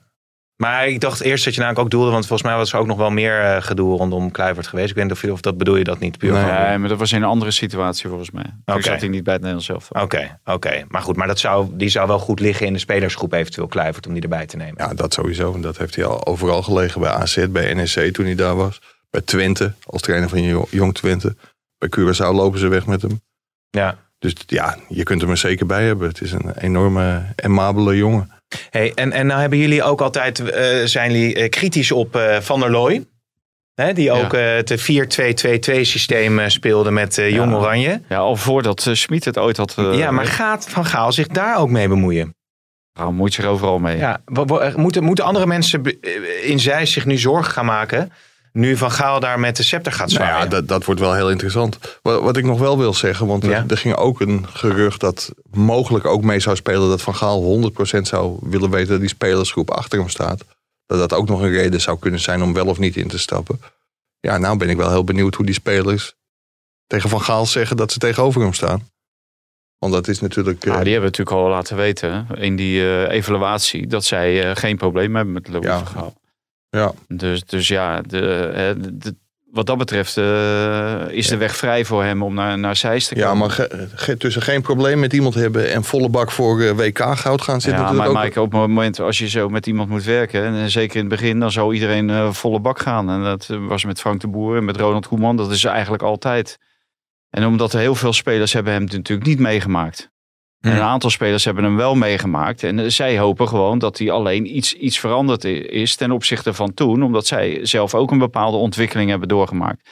Maar ik dacht eerst dat je namelijk ook doelde, want volgens mij was er ook nog wel meer eh, gedoe rondom Kluivert geweest. Ik weet niet of, je- of dat bedoel je dat niet puur Nee. maar dat was in een andere situatie volgens mij. Toen Oké. zat hij niet bij het Nederlands zelf. Oké, oké. Maar goed, maar dat zou, die zou wel goed liggen in de spelersgroep eventueel Kluivert om die erbij te nemen. Ja, dat sowieso. En Dat heeft hij al overal gelegen. Bij AZ, bij NEC toen hij daar was. Bij Twente, als trainer van Jo- Jong Twente. Bij Curaçao lopen ze weg met hem. Ja. Dus ja, je kunt hem er zeker bij hebben. Het is een enorme, aimabele jongen. Hey, en, en nou hebben jullie ook altijd, eh, zijn jullie eh, kritisch op eh, Van der Looy. Hè, die ook eh, het 4-2-2-2 systeem speelde met Jong Ja. Oranje. Ja, al voordat Schmid het ooit had... ja, maar gaat Van Gaal zich daar ook mee bemoeien? nou, moet je er overal mee. Ja, moeten, moeten andere mensen in zij zich nu zorgen gaan maken... nu Van Gaal daar met de scepter gaat Nou zwaaien? ja, dat, dat wordt wel heel interessant. Wat, wat ik nog wel wil zeggen, want er- Ja. er ging ook een gerucht dat mogelijk ook mee zou spelen dat Van Gaal 100% zou willen weten dat die spelersgroep achter hem staat. Dat dat ook nog een reden zou kunnen zijn om wel of niet in te stappen. Ja, nou ben ik wel heel benieuwd hoe die spelers tegen Van Gaal zeggen dat ze tegenover hem staan. Want dat is natuurlijk... eh, Nou, die hebben natuurlijk al laten weten in die eh, evaluatie dat zij eh, geen probleem hebben met Louis Ja. van Gaal. Ja. Dus, dus ja, de, eh, de, de- wat dat betreft eh, is de weg vrij voor hem om naar, naar Zeist te komen. Ja, maar ge- ge- tussen geen probleem met iemand hebben en volle bak voor eh, WK goud gaan zit Ja, maar ook. Mike, op het moment als je zo met iemand moet werken, en zeker in het begin, dan zou iedereen eh, volle bak gaan. En dat eh, was met Frank de Boer en met Ronald Koeman, dat is eigenlijk altijd. En omdat er heel veel spelers hebben hem natuurlijk niet meegemaakt. En een aantal spelers hebben hem wel meegemaakt. En eh, zij hopen gewoon dat hij alleen iets, iets veranderd is ten opzichte van toen. Omdat zij zelf ook een bepaalde ontwikkeling hebben doorgemaakt.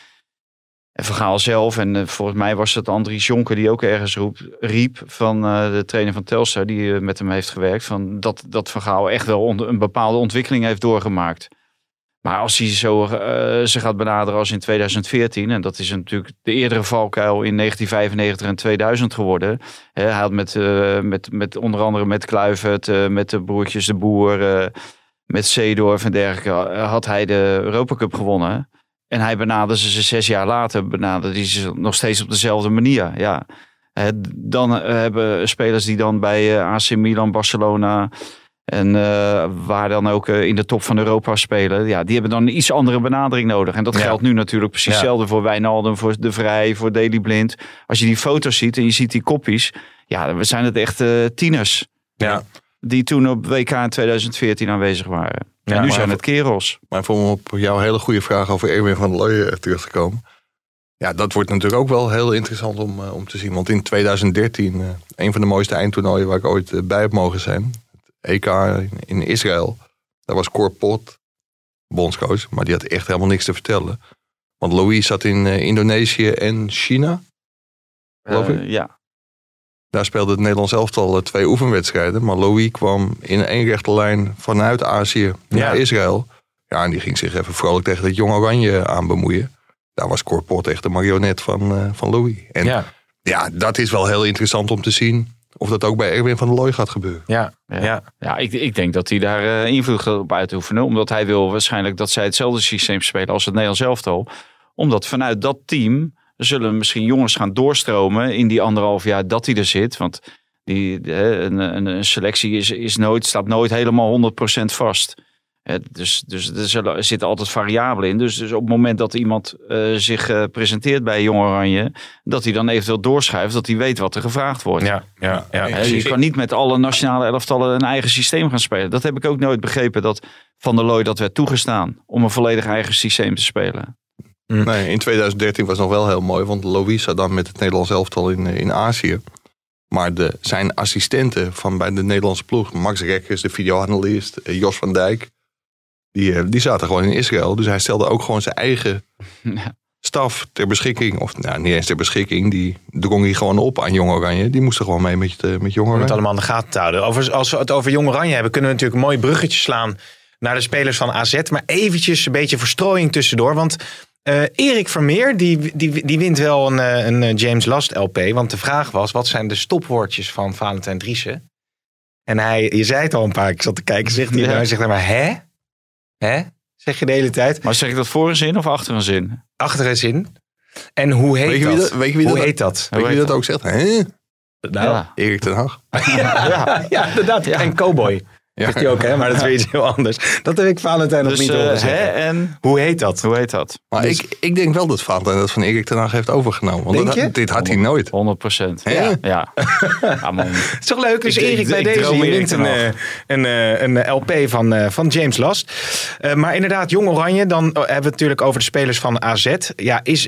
En Vergaal zelf, en eh, volgens mij was het Andries Jonker die ook ergens roep, riep van eh, de trainer van Telstar, die met hem heeft gewerkt, van dat, dat Vergaal echt wel een bepaalde ontwikkeling heeft doorgemaakt. Maar als hij zo eh, ze gaat benaderen als in 2014, en dat is natuurlijk de eerdere valkuil in 1995 en 2000 geworden. Hij had met, eh, met, met onder andere met Kluivert, eh, met de broertjes de Boer, met Seedorf en dergelijke, had hij de Europa Cup gewonnen. En hij benaderde ze zes jaar later, benaderde hij ze nog steeds op dezelfde manier. Ja. Dan hebben spelers die dan bij AC Milan, Barcelona en eh, waar dan ook eh, in de top van Europa spelen, ja, die hebben dan een iets andere benadering nodig. En dat Ja. geldt nu natuurlijk precies Ja. hetzelfde voor Wijnaldum, voor De Vrij, voor Daily Blind. Als je die foto's ziet en je ziet die koppies, ja, we zijn het echt eh, tieners Ja. die toen op WK in 2014 aanwezig waren. Ja, en nu zijn het kerels. Maar voor om op jouw hele goede vraag over Erwin van der Looy eh, terug te komen. Ja, dat wordt natuurlijk ook wel heel interessant om, om te zien. Want in 2013, eh, een van de mooiste eindtoernooien waar ik ooit bij heb mogen zijn. EK in, Israël. Daar was Cor Pot, bondscoach. Maar die had echt helemaal niks te vertellen. Want Louis zat in eh, Indonesië en China. Geloof ik? Eh, ja. Daar speelde het Nederlands elftal eh, twee oefenwedstrijden. Maar Louis kwam in één rechte lijn vanuit Azië naar Ja. Israël. Ja, en die ging zich even vrolijk tegen het Jong Oranje aan bemoeien. Daar was Corpot echt de marionet van, van Louis. En ja. Ja. dat is wel heel interessant om te zien of dat ook bij Erwin van der Looy gaat gebeuren. Ja. Ja. Ja. Ik, ik denk dat hij daar eh, invloed op uitoefenen. Omdat hij wil waarschijnlijk dat zij hetzelfde systeem spelen als het Nederlands elftal. Omdat vanuit dat team zullen misschien jongens gaan doorstromen in die anderhalf jaar dat hij er zit. Want die, een, een, een selectie is, is nooit, staat nooit helemaal 100% vast. Eh, Dus, dus er, er zitten altijd variabelen in. Dus, dus op het moment dat iemand eh, zich eh, presenteert bij Jong Oranje, dat hij dan eventueel doorschuift, dat hij weet wat er gevraagd wordt. Ja. Ja. Ja. Je kan niet met alle nationale elftallen een eigen systeem gaan spelen. Dat heb ik ook nooit begrepen dat Van der Looy dat werd toegestaan. Om een volledig eigen systeem te spelen. Nee, in 2013 was nog wel heel mooi, want Louis zat dan met het Nederlands elftal in, eh, in Azië. Maar de, zijn assistenten van bij de Nederlandse ploeg, Max Rekkers, de videoanalist, Jos van Dijk, die, eh, die zaten gewoon in Israël. Dus hij stelde ook gewoon zijn eigen (laughs) Ja. staf ter beschikking. Of nou, niet eens ter beschikking, die drong hij gewoon op aan Jong Oranje. Die moesten gewoon mee met, eh, met Jong Om het Oranje. allemaal in de gaten te houden. Over, als we het over Jong Oranje hebben, kunnen we natuurlijk een mooi bruggetje slaan naar de spelers van AZ. Maar eventjes een beetje verstrooiing tussendoor. Want eh, Erik Vermeer, die, die, die wint wel een, eh, een James Last LP. Want de vraag was, wat zijn de stopwoordjes van Valentijn Driessen? En hij, je zei het al een paar keer, ik zat te kijken, zegt hij, Ja. hij zegt maar, hè? Hè? Zeg je de hele tijd. Maar zeg ik dat voor een zin of achter een zin? Achter een zin. En hoe heet Weet je wie dat? dat- weet je wie hoe dat- heet dat? Weet je wie dat ook zegt? Hè? Nou, Ja. Erik ten Hag. ja, ja, inderdaad. Ja. En Cowboy. Ja. Zegt hij ook, hè? Maar dat is weer iets heel anders. Dat heb ik Valentijn nog Dus niet eh, horen hè zeggen. en Hoe heet dat? hoe heet dat? Maar Dus- ik, ik denk wel dat Valentijn dat van Erik ten Hag heeft overgenomen. Want Denk dat, je? dit had hij nooit. 100 procent. Ja. ja. (laughs) Ja, man. Het is toch leuk? Dus Ik- ik- Erik, bij ik deze, je wint ten een, eh, een, eh, een LP van, eh, van James Last. Eh, maar inderdaad, Jong Oranje, dan hebben we het natuurlijk over de spelers van AZ. Ja, is,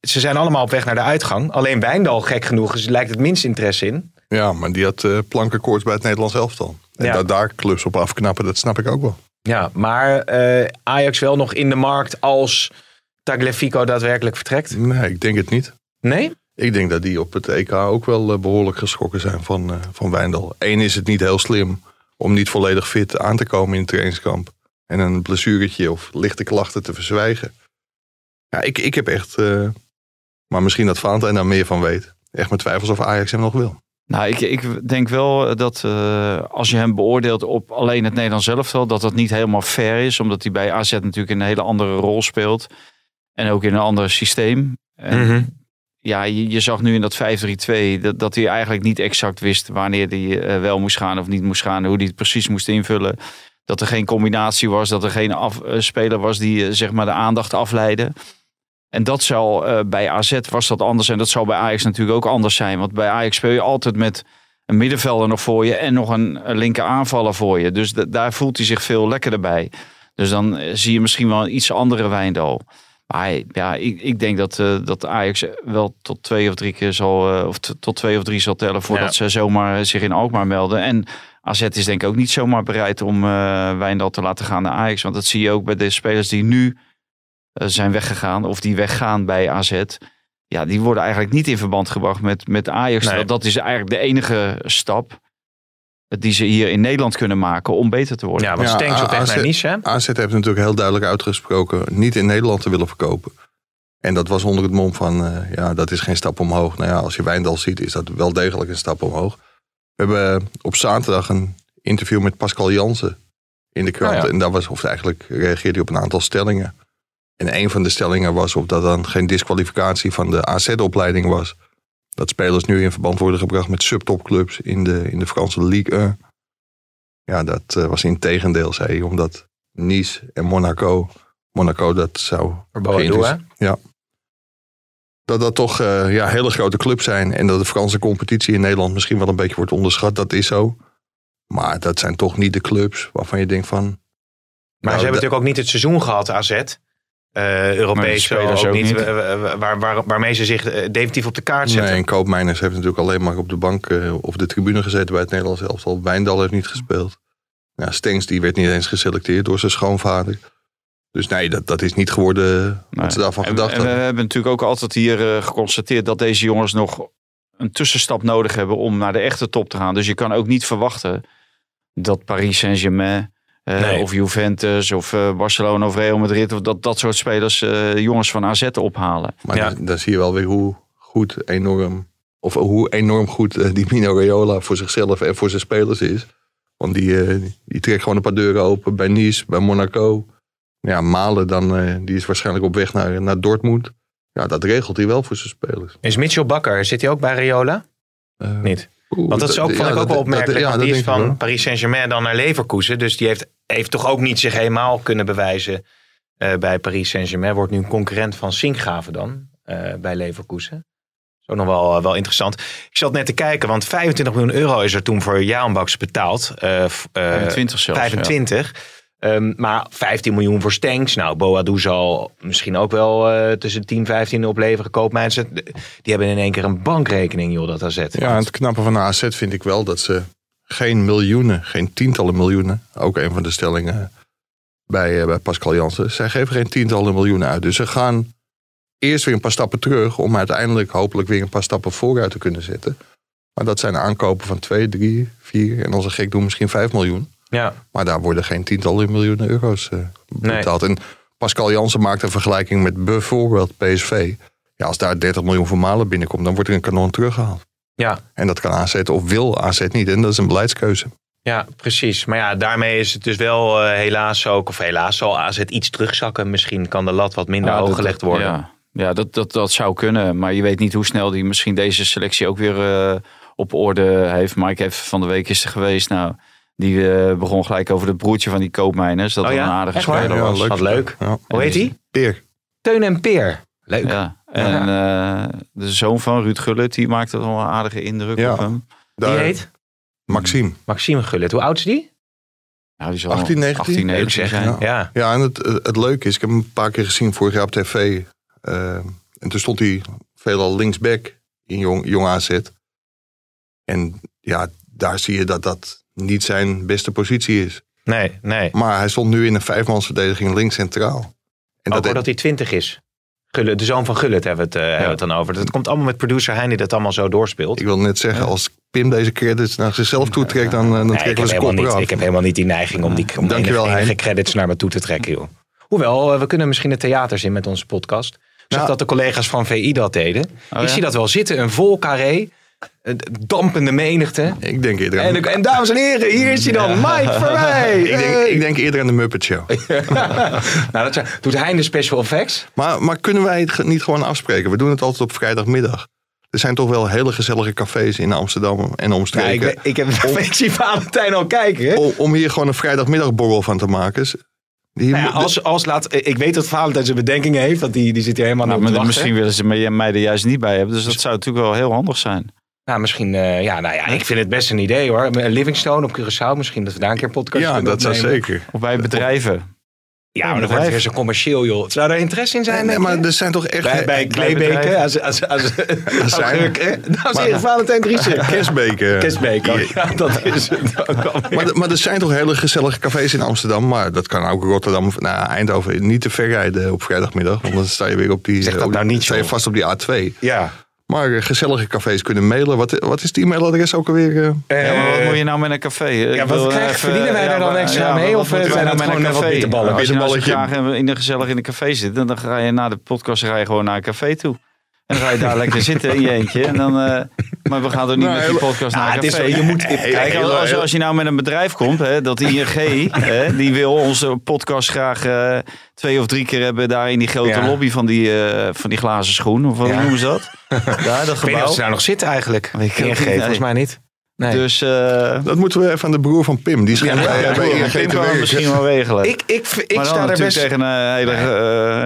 ze zijn allemaal op weg naar de uitgang. Alleen Wijndal, gek genoeg, is, lijkt het minst interesse in. Ja, maar die had eh plankenkoorts bij het Nederlands elftal. En Ja. dat daar clubs op afknappen, dat snap ik ook wel. Ja, maar eh, Ajax wel nog in de markt als Tagliafico daadwerkelijk vertrekt? Nee, ik denk het niet. Nee? Ik denk dat die op het EK ook wel eh, behoorlijk geschrokken zijn van, eh, van Wijndal. Eén is het niet heel slim om niet volledig fit aan te komen in het trainingskamp. En een blessuretje of lichte klachten te verzwijgen. Ja, ik, ik heb echt, maar misschien dat Valentijn daar meer van weet. Echt mijn twijfels of Ajax hem nog wil. Nou, ik, ik denk wel dat eh, als je hem beoordeelt op alleen het Nederlands elftal, dat dat niet helemaal fair is. Omdat hij bij AZ natuurlijk een hele andere rol speelt. En ook in een ander systeem. En Mhm. ja, je, je zag nu in dat 5-3-2 dat, dat hij eigenlijk niet exact wist wanneer hij eh, wel moest gaan of niet moest gaan. Hoe hij het precies moest invullen. Dat er geen combinatie was, dat er geen af, eh, speler was die eh, zeg maar de aandacht afleidde. En dat zal eh, bij AZ was dat anders. En dat zal bij Ajax natuurlijk ook anders zijn. Want bij Ajax speel je altijd met een middenvelder nog voor je. En nog een, een linker aanvaller voor je. Dus da- daar voelt hij zich veel lekkerder bij. Dus dan eh, zie je misschien wel een iets andere Wijndal. Maar ja, ik, ik denk dat, eh, dat Ajax wel tot twee of drie keer zal, eh, of tot twee of drie zal tellen voordat Ja. ze zomaar zich in Alkmaar melden. En AZ is denk ik ook niet zomaar bereid om eh Wijndal te laten gaan naar Ajax. Want dat zie je ook bij de spelers die nu zijn weggegaan of die weggaan bij AZ. Ja, die worden eigenlijk niet in verband gebracht met, met Ajax. Nee. Dat is eigenlijk de enige stap die ze hier in Nederland kunnen maken om beter te worden. Ja, want Ja, Stenks op naar Nice, hè? AZ heeft natuurlijk heel duidelijk uitgesproken niet in Nederland te willen verkopen. En dat was onder het mom van, eh, ja, dat is geen stap omhoog. Nou ja, als je Wijndal ziet, is dat wel degelijk een stap omhoog. We hebben eh, op zaterdag een interview met Pascal Jansen in de krant. Oh ja. En daar was, of eigenlijk reageerde hij op een aantal stellingen. En een van de stellingen was of dat dan geen disqualificatie van de AZ-opleiding was. Dat spelers nu in verband worden gebracht met subtopclubs in de, in de Franse Ligue 1. Ja, dat eh, was in tegendeel, zei hij. Omdat Nice en Monaco, Monaco dat zou Voor Boadou, hè? geïnteresseerd- dat dat toch eh, ja, hele grote clubs zijn. En dat de Franse competitie in Nederland misschien wel een beetje wordt onderschat. Dat is zo. Maar dat zijn toch niet de clubs waarvan je denkt van... Maar Nou, ze hebben da- natuurlijk ook niet het seizoen gehad, AZ. Eh Europees ook, spelers ook niet. Waar, waar, waarmee ze zich eh, definitief op de kaart zetten. Nee, en Koopmeiners heeft natuurlijk alleen maar op de bank eh, of de tribune gezeten bij het Nederlands elftal. Wijndal heeft niet gespeeld. Ja, Stenks die werd niet eens geselecteerd door zijn schoonvader. Dus nee, dat, dat is niet geworden wat ze daarvan En- gedacht en we hebben natuurlijk ook altijd hier geconstateerd dat deze jongens nog een tussenstap nodig hebben om naar de echte top te gaan. Dus je kan ook niet verwachten dat Paris Saint-Germain Nee. of Juventus of eh, Barcelona of Real Madrid of dat, dat soort spelers eh, jongens van AZ ophalen. Maar Ja. dan, dan zie je wel weer hoe goed enorm, of hoe enorm goed eh, die Mino Raiola voor zichzelf en voor zijn spelers is. Want die, eh, die trekt gewoon een paar deuren open bij Nice, bij Monaco. Ja, Malen dan, eh, die is waarschijnlijk op weg naar, naar Dortmund. Ja, dat regelt hij wel voor zijn spelers. Is Mitchell Bakker, zit hij ook bij Riola? Eh, Niet. oeh, Want dat is ook, vond ja, ik ook dat- wel dat- opmerkelijk. ja, die is van. Paris Saint-Germain dan naar Leverkusen. Dus die heeft, heeft toch ook niet zich helemaal kunnen bewijzen eh, bij Paris Saint-Germain. Wordt nu een concurrent van Sinkgraven dan eh, bij Leverkusen. Dat is ook nog wel, eh, wel interessant. Ik zat net te kijken, want 25 miljoen euro is er toen voor Jaanbaks betaald. Eh, f- eh, 25 zelfs. 25. Ehm, maar 15 miljoen voor Stenks. Nou, Boadou zal misschien ook wel eh, tussen 10 15 opleveren. Koopmeinzen, die hebben in één keer een bankrekening, joh, dat AZ. Ja, en het knappe van de AZ vind ik wel dat ze geen miljoenen, geen tientallen miljoenen, ook een van de stellingen bij, eh, bij Pascal Jansen, zij geven geen tientallen miljoenen uit. Dus ze gaan eerst weer een paar stappen terug om uiteindelijk hopelijk weer een paar stappen vooruit te kunnen zetten. Maar dat zijn aankopen van 2, 3, 4 en als een gek doen misschien 5 miljoen. Ja, Maar daar worden geen tientallen miljoenen euro's eh, betaald. En Pascal Jansen maakt een vergelijking met bijvoorbeeld PSV. Ja, als daar 30 miljoen voor Malen binnenkomt, dan wordt er een kanon teruggehaald. Ja. En dat kan AZ of wil AZ niet. En dat is een beleidskeuze. Ja, precies. Maar ja, daarmee is het dus wel eh, helaas ook, of helaas zal AZ iets terugzakken. Misschien kan de lat wat minder hoog gelegd worden. Ja, ja dat, dat, dat zou kunnen. Maar je weet niet hoe snel die misschien deze selectie ook weer eh, op orde heeft. Mike heeft van de week is er geweest. Nou, die eh, begon gelijk over het broertje van die koopmijners. Dat Oh wel ja? een aardige Echt speler Ja, was. Wat leuk. Ja. Hoe heet hij? Peer. Teun en Peer. Leuk. Ja, en eh, de zoon van Ruud Gullit, die maakte wel een aardige indruk Ja. op hem. Die heet Maxime. Maxime Gullit. Hoe oud is die? Ja, die zal 18, 19? 18, 19 Leuk zeg. zijn. Ja. Ja. Ja, en het, het leuke is, ik heb hem een paar keer gezien vorig jaar op tv. eh, en toen stond hij veelal linksback in jong, jong AZ. En ja, daar zie je dat dat niet zijn beste positie is. Nee, nee. Maar hij stond nu in een vijfmansverdediging links centraal. En Ook dat hij 20 is. Gullit, de zoon van Gullit hebben we het, eh, hebben we het dan over. Dat komt allemaal met producer Hein die dat allemaal zo doorspeelt. ik wil net zeggen, als Pim deze credits naar zichzelf toe trekt, dan, eh, dan Nee, ik, trekken we zijn kop niet, eraf. ik heb helemaal niet die neiging om die om Dankjewel, enige, enige Hein. credits naar me toe te trekken. Joh. Hoewel, eh, we kunnen misschien de theaters in met onze podcast. Ik zag Ja. dat de collega's van VI dat deden. ik ja? zie dat wel zitten, een vol carré. Een dampende menigte. Ik denk eerder aan, En, en dames en heren, hier is hij dan, Mike Verwij. ik denk, ik denk eerder aan de Muppet Show. (laughs) nou, dat zijn- doet hij de special effects? Maar, maar kunnen wij het niet gewoon afspreken? We doen het altijd op vrijdagmiddag. Er zijn toch wel hele gezellige cafés in Amsterdam en Ja, ik, omstreken. ben- ik, heb, (laughs) ik zie Valentijn al kijken. Hè? om, om hier gewoon een vrijdagmiddagborrel van te maken. Nou ja, als, als laat, ik weet dat Valentijn zijn bedenkingen heeft, want die, die zit hier helemaal Nou, op maar misschien willen ze mij- mij er juist niet bij hebben. Dus dat zou natuurlijk wel heel handig zijn. Nou, misschien, eh, ja, nou ja, ik vind het best een idee hoor. Livingstone op Curaçao, misschien dat we daar een keer een podcast ja, kunnen dat zou zeker. Of bij bedrijven. Ja, maar dan wordt het weer zo commercieel joh. Zou daar interesse in zijn? Nee, maar er zijn toch echt... bij, bij Kleebeke, (laughs) als, als, als, als, zijn- augurk, hè? Nou, Valentijn Driessen. (laughs) Ja, dat is het. (laughs) Maar, maar er zijn toch hele gezellige cafés in Amsterdam. Maar dat kan ook Rotterdam of nou, Eindhoven niet te ver rijden op vrijdagmiddag. Want dan sta je weer op die, Zeg dat op- nou niet, sta je vast op die A2. Ja. Maar eh, gezellige cafés kunnen mailen. Wat, wat is die e-mailadres ook alweer? eh? Ja, maar wat Eh, moet je nou met een café? Ik Ja, wat krijgen- even- verdienen wij daar dan maar- extra mee, of, eh, zijn dat nou met gewoon een wat café? bitterballen? Als je nou graag in een gezellig in een café zit, dan ga je na de podcast ga je gewoon naar een café toe. En dan ga je daar lekker zitten in je eentje. En dan, eh, maar we gaan toch niet Nou, met die podcast Nou, naar is café. wel- je moet- Kijk, als, als je nou met een bedrijf komt, hè, dat ING, (laughs) hè, die wil onze podcast graag eh, twee of drie keer hebben daar in die grote Ja. lobby van die, eh, van die glazen schoen. Of wat Ja. noemen ze dat? (laughs) Daar, dat Ik weet niet gebouw. of ze daar nog zitten eigenlijk. ING, volgens mij niet. Nee. Dus eh Dat moeten we even aan de broer van Pim. Die schijnt bij, ja, bij ja, ING Pim te kan het misschien wel regelen. ik, ik, ik maar dan sta er best... tegen een hele eh,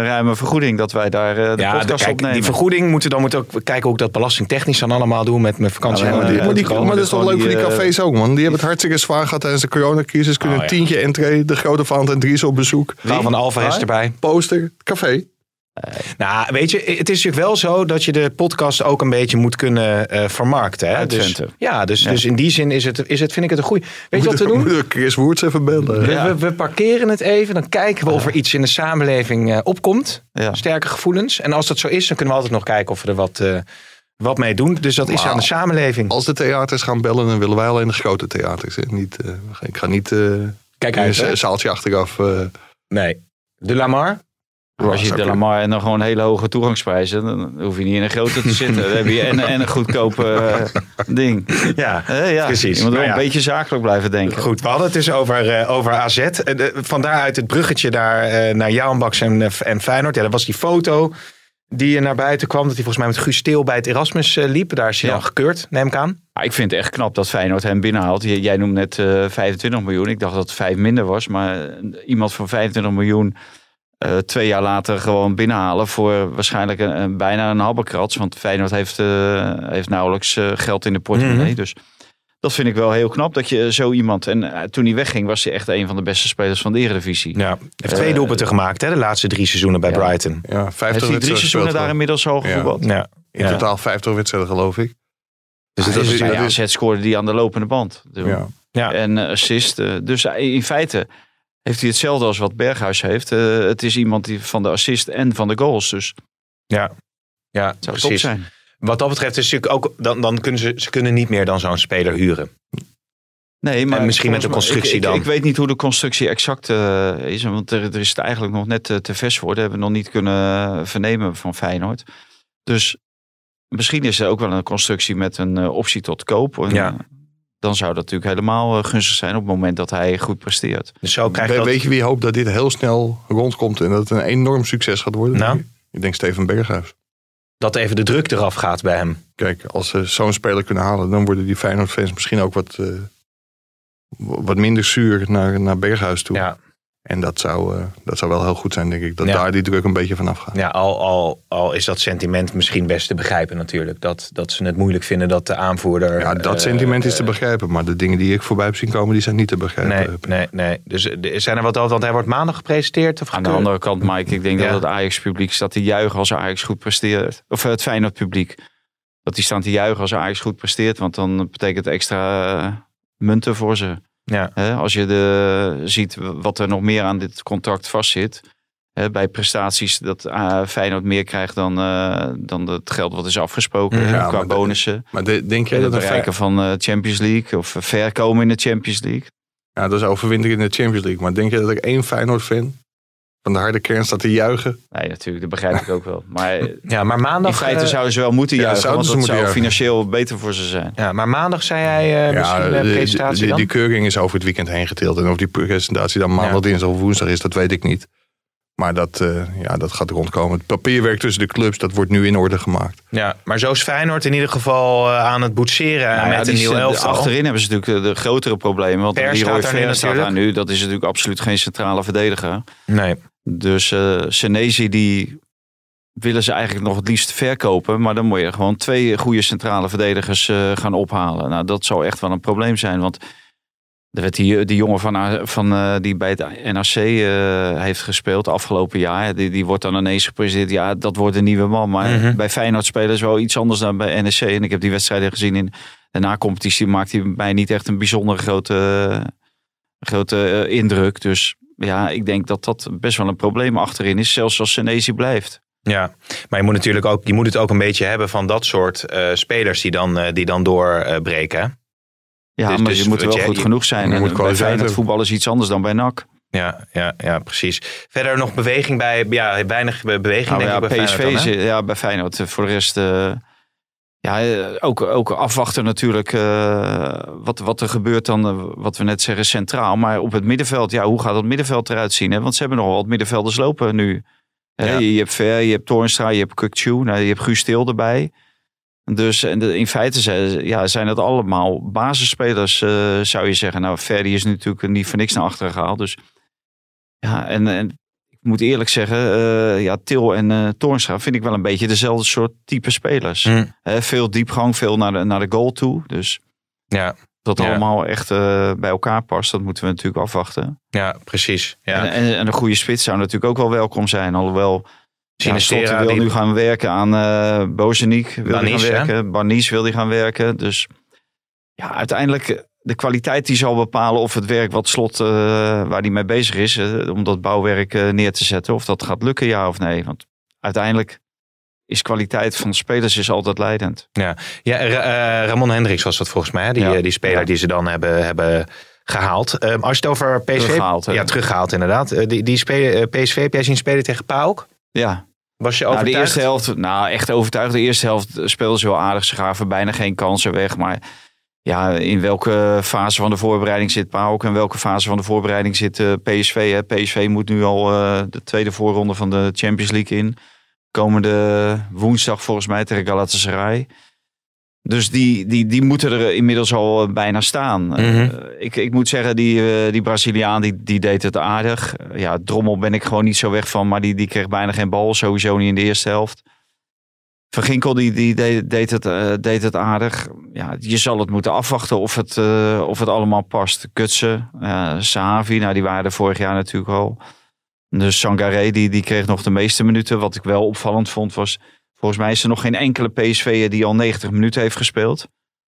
ruime vergoeding dat wij daar eh, de podcast kijk, opnemen. die vergoeding moeten dan moet ook kijken hoe ik dat belastingtechnisch dan allemaal doe met mijn vakantie. Maar, en, die, eh, maar, die- maar dat is toch gewoon leuk voor die cafés ook, man. Die hebben het hartstikke zwaar gehad tijdens de coronacrisis. Kunnen Oh, een tientje entree, de grote Valentijn Dries op bezoek. Verhaal van Alvarez erbij. Poster, café. Nou, weet je, het is natuurlijk wel zo dat je de podcast ook een beetje moet kunnen eh, vermarkten. Hè? Dus, ja, dus, Ja. dus in die zin is het, is het, vind ik het een goeie. Weet je wat we doen? Moeten we Chris Woerts even bellen. We, Ja. we, we parkeren het even, dan kijken we of er iets in de samenleving eh, opkomt. Sterke gevoelens. En als dat zo is, dan kunnen we altijd nog kijken of we er wat, eh, wat mee doen. Dus dat is aan de samenleving. Als de theaters gaan bellen, dan willen wij alleen de grote theaters. Hè. Niet, eh, ik ga niet eh Kijk een uit, hè? zaaltje achteraf. eh, Nee. De Lamar? Als je de. Lamar en dan gewoon hele hoge toegangsprijzen, dan hoef je niet in een grote te zitten. Dan heb je en, en een goedkope eh, ding. Ja, Eh, ja. precies. Je moet wel Nou ja. een beetje zakelijk blijven denken. Goed, we hadden het dus over, eh, over AZ. De- vandaaruit het bruggetje daar naar Jaanbaks en, eh, en Feyenoord. Ja, dat was die foto die naar buiten kwam. Dat hij volgens mij met Guus Steel bij het Erasmus liep. Daar is hij Ja. dan gekeurd, neem ik aan. Maar ik vind het echt knap dat Feyenoord hem binnenhaalt. Jij, noemt net eh 25 miljoen. Ik dacht dat het 5 minder was. Maar iemand van 25 miljoen eh, twee jaar later gewoon binnenhalen voor waarschijnlijk een, een- bijna een habbekrats. Want Feyenoord heeft, eh, heeft nauwelijks eh, geld in de portemonnee. Mhm. Dus dat vind ik wel heel knap dat je zo iemand... En toen hij wegging was hij echt een van de beste spelers van de Eredivisie. Ja. Heeft twee doelpunten gemaakt, hè, de laatste drie seizoenen bij ja. Brighton. ja, 50 Heeft hij drie seizoenen daar inmiddels al Ja. gevoetbald? Ja. In Ja. totaal 50 wedstrijden, geloof ik. Dus dat is- is, Ja, AZ scoorde die aan de lopende band. Ja. Ja. En assist. dus in feite heeft hij hetzelfde als wat Berghuis heeft. Eh, het is iemand die van de assist en van de goals. Dus ja. Ja, het zou top precies. zijn. Wat dat betreft is natuurlijk ook, dan, dan kunnen ze, ze kunnen niet meer dan zo'n speler huren. Nee, maar En misschien met de mij- constructie ik, dan. Ik weet niet hoe de constructie exact eh, is. Want er, er is het eigenlijk nog net eh, te vers voor. Dat hebben we nog niet kunnen vernemen van Feyenoord. Dus misschien is er ook wel een constructie met een optie tot koop. En, Ja. Dan zou dat natuurlijk helemaal eh, gunstig zijn op het moment dat hij goed presteert. Dus zo krijg je We- dat... Weet je wie hoopt dat dit heel snel rondkomt en dat het een enorm succes gaat worden? Nou? Ik denk Steven Berghuis. dat even de druk eraf gaat bij hem. Kijk, als ze zo'n speler kunnen halen, dan worden die Feyenoord-fans misschien ook wat, eh, wat minder zuur naar, naar Berghuis toe. Ja, En dat zou, eh, dat zou wel heel goed zijn, denk ik. Dat Ja. daar die druk een beetje vanaf gaat. ja al, al, al is dat sentiment misschien best te begrijpen natuurlijk. Dat, dat ze het moeilijk vinden dat de aanvoerder... Ja, dat eh, sentiment is te eh, begrijpen. Maar de dingen die ik voorbij heb zien komen, die zijn niet te begrijpen. Nee, nee, nee. Dus zijn er wat over? Want hij wordt maandag gepresenteerd? Of Aan de andere kant, Mike, ik denk Ja. dat het Ajax-publiek staat te juichen als Ajax goed presteert. Of het Feyenoord-publiek. Dat die staan te juichen als Ajax goed presteert. Want dan betekent het extra munten voor ze. Ja. Als je de, ziet wat er nog meer aan dit contract vastzit. Bij prestaties dat eh, Feyenoord meer krijgt dan, eh, dan het geld wat is afgesproken. Mhm. Ja, qua maar de- bonussen. Maar de- denk jij dat het bereiken van eh Champions League. Of ver komen in de Champions League. Ja, dat is overwinteren in de Champions League. Maar denk je dat er één Feyenoord-fan van de harde kern staat te juichen? Nee, natuurlijk, dat begrijp ik ook wel. Maar (laughs) ja, maar maandag... in feite eh, zouden ze wel moeten ja, juichen. zouden Want ze dat zou juichen. financieel beter voor ze zijn. Ja, maar maandag zei hij eh, misschien ja, de de- presentatie die, dan? die keuring is over het weekend heen geteeld. En of die presentatie dan maandag, Ja. dinsdag of woensdag is, dat weet ik niet. Maar dat, eh, ja, dat gaat rondkomen. Het papierwerk tussen de clubs, dat wordt nu in orde gemaakt. Ja, maar zo is Feyenoord in ieder geval eh, aan het boetseren Nou ja, met die een nieuw zit- elftal. Achterin hebben ze natuurlijk de, de grotere problemen. Want Per Leroy staat daar nu Ver staat daar nu. Dat is natuurlijk absoluut geen centrale verdediger. Nee. Dus eh Senesi die willen ze eigenlijk nog het liefst verkopen. Maar dan moet je gewoon twee goede centrale verdedigers eh, gaan ophalen. Nou, dat zou echt wel een probleem zijn. Want er werd die, die jongen van, van, eh, die bij het NAC eh, heeft gespeeld afgelopen jaar. Die, die wordt dan ineens gepresenteerd. Ja, dat wordt een nieuwe man. Maar Mhm. bij Feyenoord spelen ze wel iets anders dan bij NEC. En ik heb die wedstrijden gezien in de na-competitie. Maakt hij bij mij niet echt een bijzonder grote, grote eh, indruk. Dus ja, ik denk dat dat best wel een probleem achterin is. Zelfs als Senesi blijft. Ja, maar je moet natuurlijk ook, je moet het ook een beetje hebben van dat soort spelers die dan, die dan doorbreken. Ja, Dus- maar dus je moet wel goed genoeg zijn. je En moet bij Feyenoord voetbal is iets anders dan bij NAC. ja, ja, ja, precies. Verder nog beweging bij, ja, weinig be- beweging Nou, denk ja, ik bij PSV Feyenoord dan, ja, bij Feyenoord. eh, Voor de rest, eh, ja, eh, ook, ook afwachten natuurlijk wat, wat er gebeurt dan, wat we net zeggen, centraal. Maar op het middenveld, ja, hoe gaat het middenveld eruit zien? Hè? Want ze hebben nog wel wat middenvelders lopen nu. Hè. Je hebt Ver, je hebt Toornstra, je hebt Kukcu, nou, je hebt Guus erbij. Dus in feite zijn, ja, zijn het allemaal basisspelers, eh, zou je zeggen. Nou, die is natuurlijk niet voor niks naar achteren gehaald. Dus ja, en, en ik moet eerlijk zeggen, eh, ja, Til en eh Toornstra vind ik wel een beetje dezelfde soort type spelers. Hè, veel diepgang, veel naar de, naar de goal toe. Dus Ja, dat Ja. allemaal echt bij elkaar past, dat moeten we natuurlijk afwachten. ja, precies. Ja. En, en, en een goede spits zou natuurlijk ook wel welkom zijn. Alhoewel, Sinistera, Slot wil die- nu gaan werken aan Bozeniek. Wil die Banis, gaan hè? werken. Barnies wil die gaan werken. Dus ja, uiteindelijk eh, de kwaliteit die zal bepalen of het werk wat Slot, eh, waar hij mee bezig is, om dat bouwwerk neer te zetten, of dat gaat lukken, ja of nee. Want uiteindelijk is kwaliteit van spelers is altijd leidend. Ja, Ra- eh, Ramon Hendricks was dat volgens mij, die, Ja. die speler Ja. die ze dan hebben, hebben gehaald. Als je het over PSV... Teruggehaald, hè? Ja, teruggehaald inderdaad. Die die spelen, eh, PSV heb jij zien spelen tegen PAOK? Ja, Was je Nou, de eerste helft, nou echt overtuigd. De eerste helft speelden ze wel aardig. Ze gaven bijna geen kansen weg. Maar ja, in welke fase van de voorbereiding zit PAOK en welke fase van de voorbereiding zit eh, PSV? Hè? PSV moet nu al eh, de tweede voorronde van de Champions League in. Komende woensdag volgens mij tegen Galatasaray. Dus die, die, die moeten er inmiddels al eh, bijna staan. Mhm. Eh, ik, ik moet zeggen, die, eh, die Braziliaan die, die deed het aardig. Ja, Drommel ben ik gewoon niet zo weg van. Maar die, die kreeg bijna geen bal. Sowieso niet in de eerste helft. Van Ginkel die, die deed, deed, het, deed het aardig. Ja, je zal het moeten afwachten of het, of het allemaal past. Kutsen, Sahavi, nou, die waren er vorig jaar natuurlijk al. Dus Sangaré die, die kreeg nog de meeste minuten. Wat ik wel opvallend vond was... Volgens mij is er nog geen enkele PSV'er die al 90 minuten heeft gespeeld.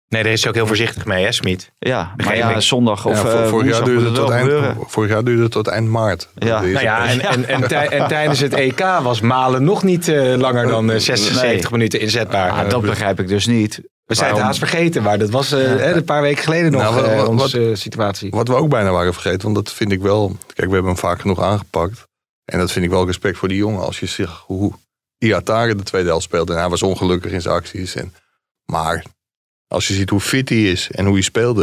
Nee, daar is hij ook heel voorzichtig mee, hè, Smit? Ja, maar ja, zondag of Ja, eh, vor- vorig, jaar duurde het tot eind, vorig jaar duurde het tot eind maart. Ja. Eerste Nou ja, en, en, en, tij- en tijdens het EK was Malen nog niet eh, langer dan eh, 60, Nee. 70 minuten inzetbaar. Ah, dat begrijp ik dus niet. We zijn het haast vergeten, maar dat was eh, hè, een paar weken geleden nog Nou, wat- eh, wat- onze eh, situatie. Wat we ook bijna waren vergeten, want dat vind ik wel... Kijk, we hebben hem vaak genoeg aangepakt. En dat vind ik wel respect voor die jongen. Als je ziet hoe Iatare de tweede helft speelde. En hij was ongelukkig in zijn acties. En, maar als je ziet hoe fit hij is en hoe hij speelde.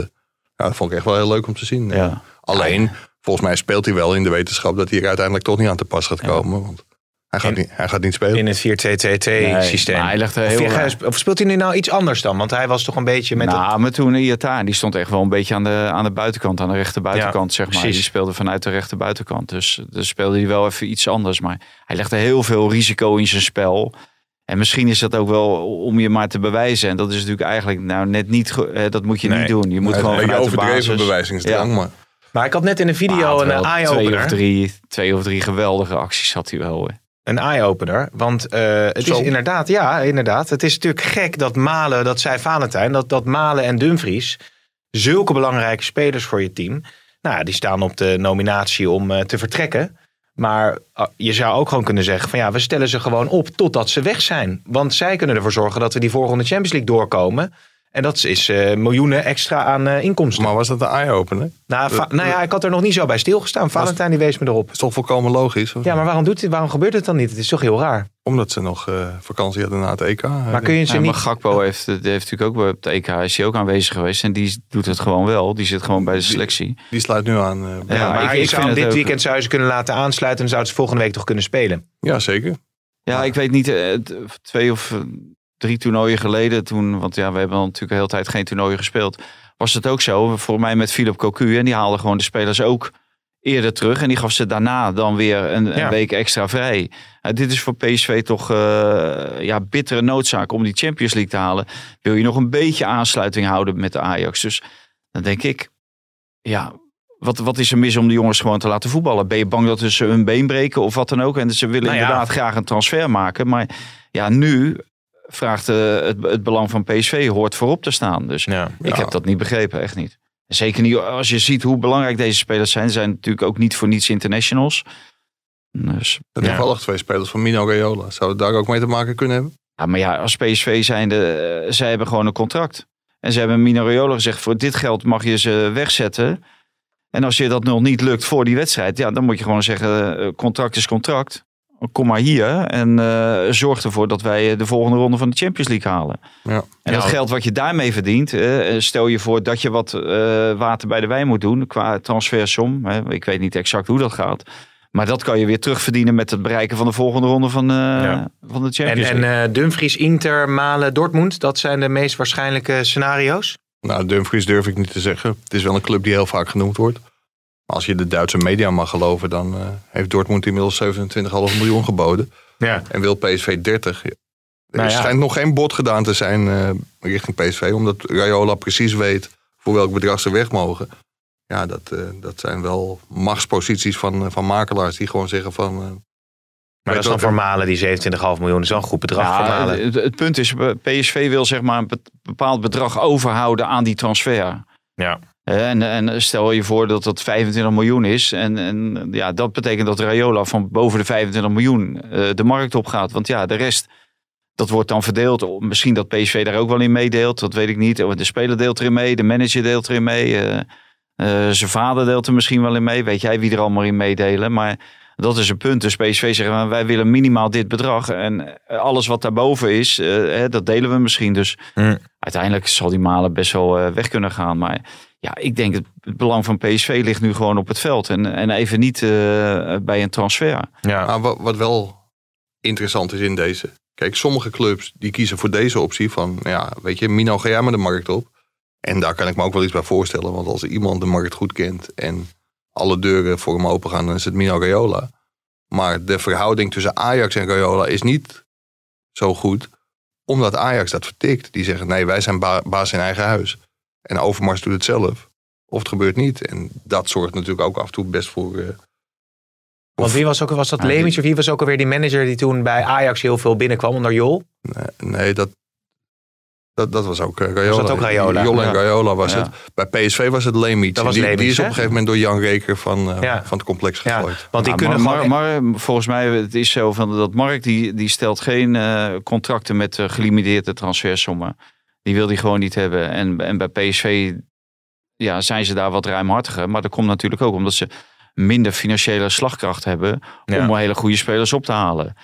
Nou, dat vond ik echt wel heel leuk om te zien. Ja. Alleen, volgens mij speelt hij wel in de wetenschap dat hij er uiteindelijk toch niet aan te pas gaat komen. Want hij gaat, In- niet, hij gaat niet spelen. In het 4-2-2-2 Nee, systeem. maar hij legt Of, speelt hij nu nou iets anders dan? Want hij was toch een beetje met... nou, maar toen Iata, die stond echt wel een beetje aan de, aan de buitenkant, aan de rechter buitenkant, zeg maar. precies. Die speelde vanuit de rechter buitenkant. Dus, dus speelde hij wel even iets anders. Maar hij legde heel veel risico in zijn spel. En misschien is dat ook wel om je maar te bewijzen. En dat is natuurlijk eigenlijk nou net niet, dat moet je Nee. niet doen. Je moet gewoon een beetje vanuit de overdreven basis. bewijzingsdrang. Ja. Maar Maar ik had net in een video een wel twee of, eye-opener. drie, twee of drie geweldige acties had hij wel. Een eye-opener. Want eh, het Zo. is inderdaad, ja, inderdaad. Het is natuurlijk gek dat Malen, dat zei Valentijn, dat, dat Malen en Dumfries zulke belangrijke spelers voor je team. Nou, ja, die staan op de nominatie om eh, te vertrekken. Maar ah, je zou ook gewoon kunnen zeggen van ja, we stellen ze gewoon op totdat ze weg zijn. Want zij kunnen ervoor zorgen dat we die volgende Champions League doorkomen. En dat is eh, miljoenen extra aan eh, inkomsten. Maar was dat een eye-opener? nou, nou ja, ik had er nog niet zo bij stilgestaan. Valentijn die wees me erop. is toch volkomen logisch? Ja, niet? maar waarom, doet dit, waarom gebeurt het dan niet? Het is toch heel raar. Omdat ze nog eh, vakantie hadden na het EK. Maar kun je ze Ja, maar niet... Gakpo heeft, die heeft natuurlijk ook bij het EK is hij ook aanwezig geweest. En die doet het gewoon wel. Die zit gewoon bij de selectie. Die sluit nu aan. Ja, maar ik- je ik zou hem dit ook- weekend zou je ze kunnen laten aansluiten... en zouden ze volgende week toch kunnen spelen. ja, zeker. Ja, ik weet niet, twee of drie toernooien geleden toen, want ja, we hebben natuurlijk de hele tijd geen toernooien gespeeld, was het ook zo. Voor mij met Philip Cocu en die haalde gewoon de spelers ook eerder terug en die gaf ze daarna dan weer een, een Ja. week extra vrij. Dit is voor PSV toch eh, ja, bittere noodzaak om die Champions League te halen. Wil je nog een beetje aansluiting houden met de Ajax? Dus dan denk ik, ja, wat, wat is er mis om de jongens gewoon te laten voetballen? Ben je bang dat ze hun been breken of wat dan ook? En ze willen Nou ja. inderdaad graag een transfer maken. Maar ja, nu vraagt eh, het, het belang van PSV hoort voorop te staan. Dus Ja. ik Ja. heb dat niet begrepen, echt niet. Zeker niet als je ziet hoe belangrijk deze spelers zijn. Ze zijn natuurlijk ook niet voor niets internationals. Dus, Dat Ja. toevallig twee spelers van Mino Raiola. Zou het daar ook mee te maken kunnen hebben? ja, maar ja, als PSV zijnde, eh, zij hebben gewoon een contract. En ze hebben Mino Raiola gezegd, voor dit geld mag je ze wegzetten. En als je dat nog niet lukt voor die wedstrijd, ja, dan moet je gewoon zeggen, eh, contract is contract. Kom maar hier en eh, zorg ervoor dat wij de volgende ronde van de Champions League halen. Ja. En dat Ja. geld wat je daarmee verdient, eh, stel je voor dat je wat eh, water bij de wijn moet doen qua transfersom. Hè. Ik weet niet exact hoe dat gaat. Maar dat kan je weer terugverdienen met het bereiken van de volgende ronde van, eh, Ja. van de En, Champions en League. eh, Dumfries, Inter, Malen, Dortmund... dat zijn de meest waarschijnlijke scenario's? Nou, Dumfries durf ik niet te zeggen. Het is wel een club die heel vaak genoemd wordt. Maar als je de Duitse media mag geloven, dan eh, heeft Dortmund inmiddels 27,5 miljoen geboden. Ja. En wil PSV 30. Er Nou ja. schijnt nog geen bod gedaan te zijn eh, richting PSV. Omdat Raiola precies weet voor welk bedrag ze weg mogen. Ja, dat, eh, dat zijn wel machtsposities van, van makelaars die gewoon zeggen van... eh, Maar dat is dan voor Malen, die 27,5 miljoen. Is wel een goed bedrag voor Ja, Malen. het, het punt is, PSV wil zeg maar een be- bepaald bedrag overhouden aan die transfer. Ja. En, en stel je voor dat dat 25 miljoen is. En, en ja, dat betekent dat Rayola van boven de 25 miljoen eh, de markt op gaat. Want ja, de rest, dat wordt dan verdeeld. Misschien dat PSV daar ook wel in meedeelt, dat weet ik niet. De speler deelt erin mee, de manager deelt erin mee. eh, eh, zijn vader deelt er misschien wel in mee. Weet jij wie er allemaal in meedelen. Maar dat is een punt. Dus PSV zegt, "Maar wij willen minimaal dit bedrag. En alles wat daarboven is, hè, dat delen we misschien. Dus Hmm. uiteindelijk zal die Malen best wel weg kunnen gaan. Maar ja, ik denk het, het belang van PSV ligt nu gewoon op het veld. En, en even niet eh, bij een transfer. Ja. Maar wat, wat wel interessant is in deze. Kijk, sommige clubs die kiezen voor deze optie van, ja, weet je, Mino, ga jij maar de markt op. En daar kan ik me ook wel iets bij voorstellen. Want als iemand de markt goed kent en alle deuren voor hem open gaan, dan is het Mino Raiola. Maar de verhouding tussen Ajax en Raiola is niet zo goed, omdat Ajax dat vertikt. Die zeggen, nee, wij zijn ba- baas in eigen huis. En Overmars doet het zelf. Of het gebeurt niet. En dat zorgt natuurlijk ook af en toe best voor... eh, Want wie was, ook, was dat Lemits of wie was ook alweer die manager die toen bij Ajax heel veel binnenkwam onder Jol? Nee, nee, dat, dat, dat was ook eh, Raiola. dat ook? Jol en Ja. Was Ja. het. Bij PSV was het Leemiet. Dat was die, die is op een gegeven moment door Jan Reker van, eh, Ja. van het complex Ja, gegooid. want die kunnen maar, gewoon... maar, maar volgens mij het is zo van dat Mark die, die stelt geen eh, contracten met eh, gelimiteerde transfersommen. Die wil die gewoon niet hebben. En, en bij PSV ja, zijn ze daar wat ruimhartiger. Maar dat komt natuurlijk ook omdat ze minder financiële slagkracht hebben Ja. om hele goede spelers op te halen.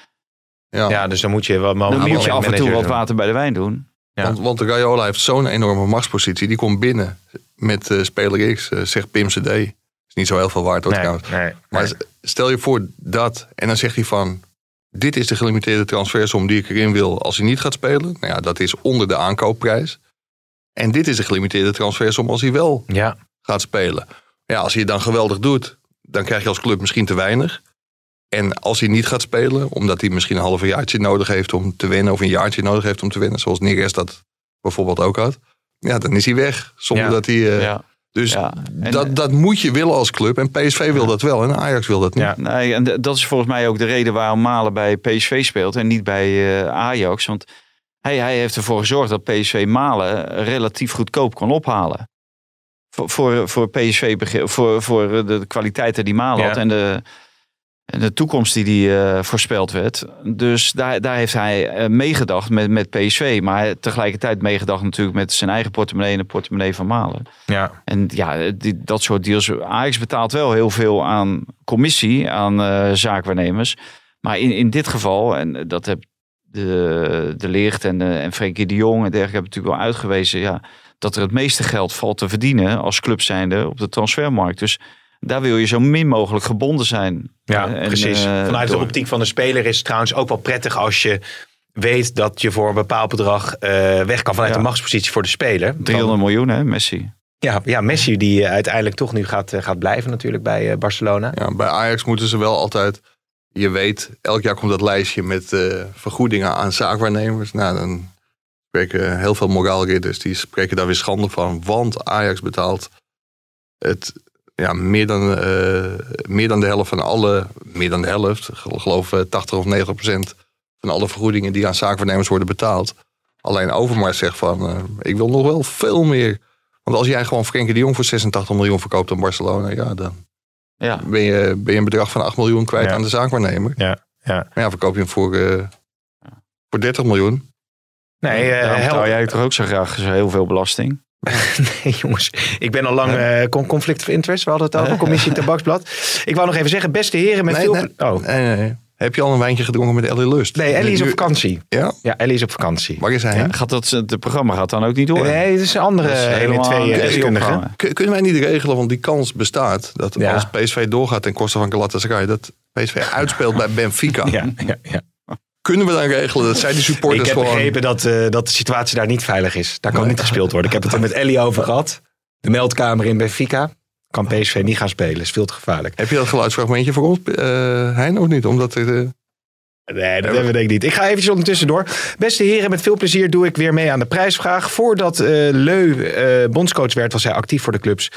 Ja. ja, dus dan moet je wel Dan moet je af en toe wat water bij de wijn doen. Ja. Want, want Raiola heeft zo'n enorme machtspositie. Die komt binnen met eh, speler X, eh, zegt Pim CD. Is niet zo heel veel waard hoor Nee, trouwens. nee, Maar nee. stel je voor dat. En dan zegt hij van. Dit is de gelimiteerde transfersom die ik erin wil als hij niet gaat spelen. Nou ja, dat is onder de aankoopprijs. En dit is de gelimiteerde transfersom als hij wel Ja, gaat spelen. Ja, als hij het dan geweldig doet, dan krijg je als club misschien te weinig. En als hij niet gaat spelen, omdat hij misschien een half een jaartje nodig heeft om te winnen, of een jaartje nodig heeft om te winnen, zoals Neres dat bijvoorbeeld ook had, ja, dan is hij weg. Zonder Ja. dat hij. eh, Ja. Dus Ja. En, dat, dat moet je willen als club. En PSV wil dat wel en Ajax wil dat niet. Ja. Nee, en dat is volgens mij ook de reden waarom Malen bij PSV speelt en niet bij eh, Ajax. Want hij, hij heeft ervoor gezorgd dat PSV Malen relatief goedkoop kon ophalen. Voor, voor, voor PSV, begin- voor, voor de, kwaliteiten die Malen Ja. had en de, de toekomst die, die eh, voorspeld werd. Dus daar, daar heeft hij eh, meegedacht met, met PSV. Maar tegelijkertijd meegedacht natuurlijk met zijn eigen portemonnee en de portemonnee van Malen. Ja. En ja, die, dat soort deals. Ajax betaalt wel heel veel aan commissie, aan eh, zaakwaarnemers. Maar in, in dit geval, en dat heb de, de Licht en, de, en Frenkie de Jong en dergelijke hebben natuurlijk wel uitgewezen. Ja, dat er het meeste geld valt te verdienen als club zijnde op de transfermarkt. Dus daar wil je zo min mogelijk gebonden zijn. Ja, Eh, en, precies. eh, Vanuit door- de optiek van de speler is het trouwens ook wel prettig als je weet dat je voor een bepaald bedrag eh, weg kan vanuit Ja. de machtspositie voor de speler. 300 miljoen, hè, Messi. Ja, ja, Messi die uiteindelijk toch nu gaat, gaat blijven natuurlijk bij eh, Barcelona. Ja, bij Ajax moeten ze wel altijd. Je weet, elk jaar komt dat lijstje met eh, vergoedingen aan zaakwaarnemers. Nou, dan spreken heel veel moraalridders die spreken daar weer schande van. Want Ajax betaalt het ja, meer, dan, eh, meer dan de helft van alle, meer dan de helft, geloof eh, 80 of 90 procent van alle vergoedingen die aan zaakwaarnemers worden betaald. Alleen Overmars zegt van, eh, ik wil nog wel veel meer. Want als jij gewoon Frenkie de Jong voor 86 miljoen verkoopt aan Barcelona, ja, dan Ja, ben je, ben je een bedrag van 8 miljoen kwijt Ja. aan de zaakwaarnemer. Ja, ja. Maar ja, verkoop je hem voor, eh, voor 30 miljoen. Nee, eh, hel- betaal jij toch ook zo graag zo heel veel belasting. (laughs) nee, jongens. Ik ben al lang eh, con- conflict of interest. We hadden het over commissie tabaksblad. Ik wou nog even zeggen, beste heren met Nee, veel... nee. Oh, Nee, nee, nee. Heb je al een wijntje gedronken met Ellie Lust? nee, Ellie is op vakantie. Ja? Ja, Ellie is op vakantie. Waar is hij? heen? Gaat dat, het programma gaat dan ook niet door. Nee, het is een andere Dat is hele helemaal twee eh, deskundigen. Kunnen wij niet regelen, want die kans bestaat, dat Ja. als PSV doorgaat ten koste van Galatasaray, dat PSV (laughs) uitspeelt bij Benfica. Ja, ja, ja. Kunnen we dan regelen dat zij die Ik supporters heb gewoon... begrepen dat, eh, dat de situatie daar niet veilig is. Daar kan niet gespeeld worden. Ik heb het er met Ellie over gehad. De meldkamer in Benfica. Kan PSV niet gaan spelen. Is veel te gevaarlijk. Heb je dat geluidsfragmentje voor ons, eh Hein, of niet? Omdat er, eh, Nee, dat hebben we denk ik niet. Ik ga eventjes ondertussen door. Beste heren, met veel plezier doe ik weer mee aan de prijsvraag. Voordat Leu bondscoach werd, was hij actief voor de clubs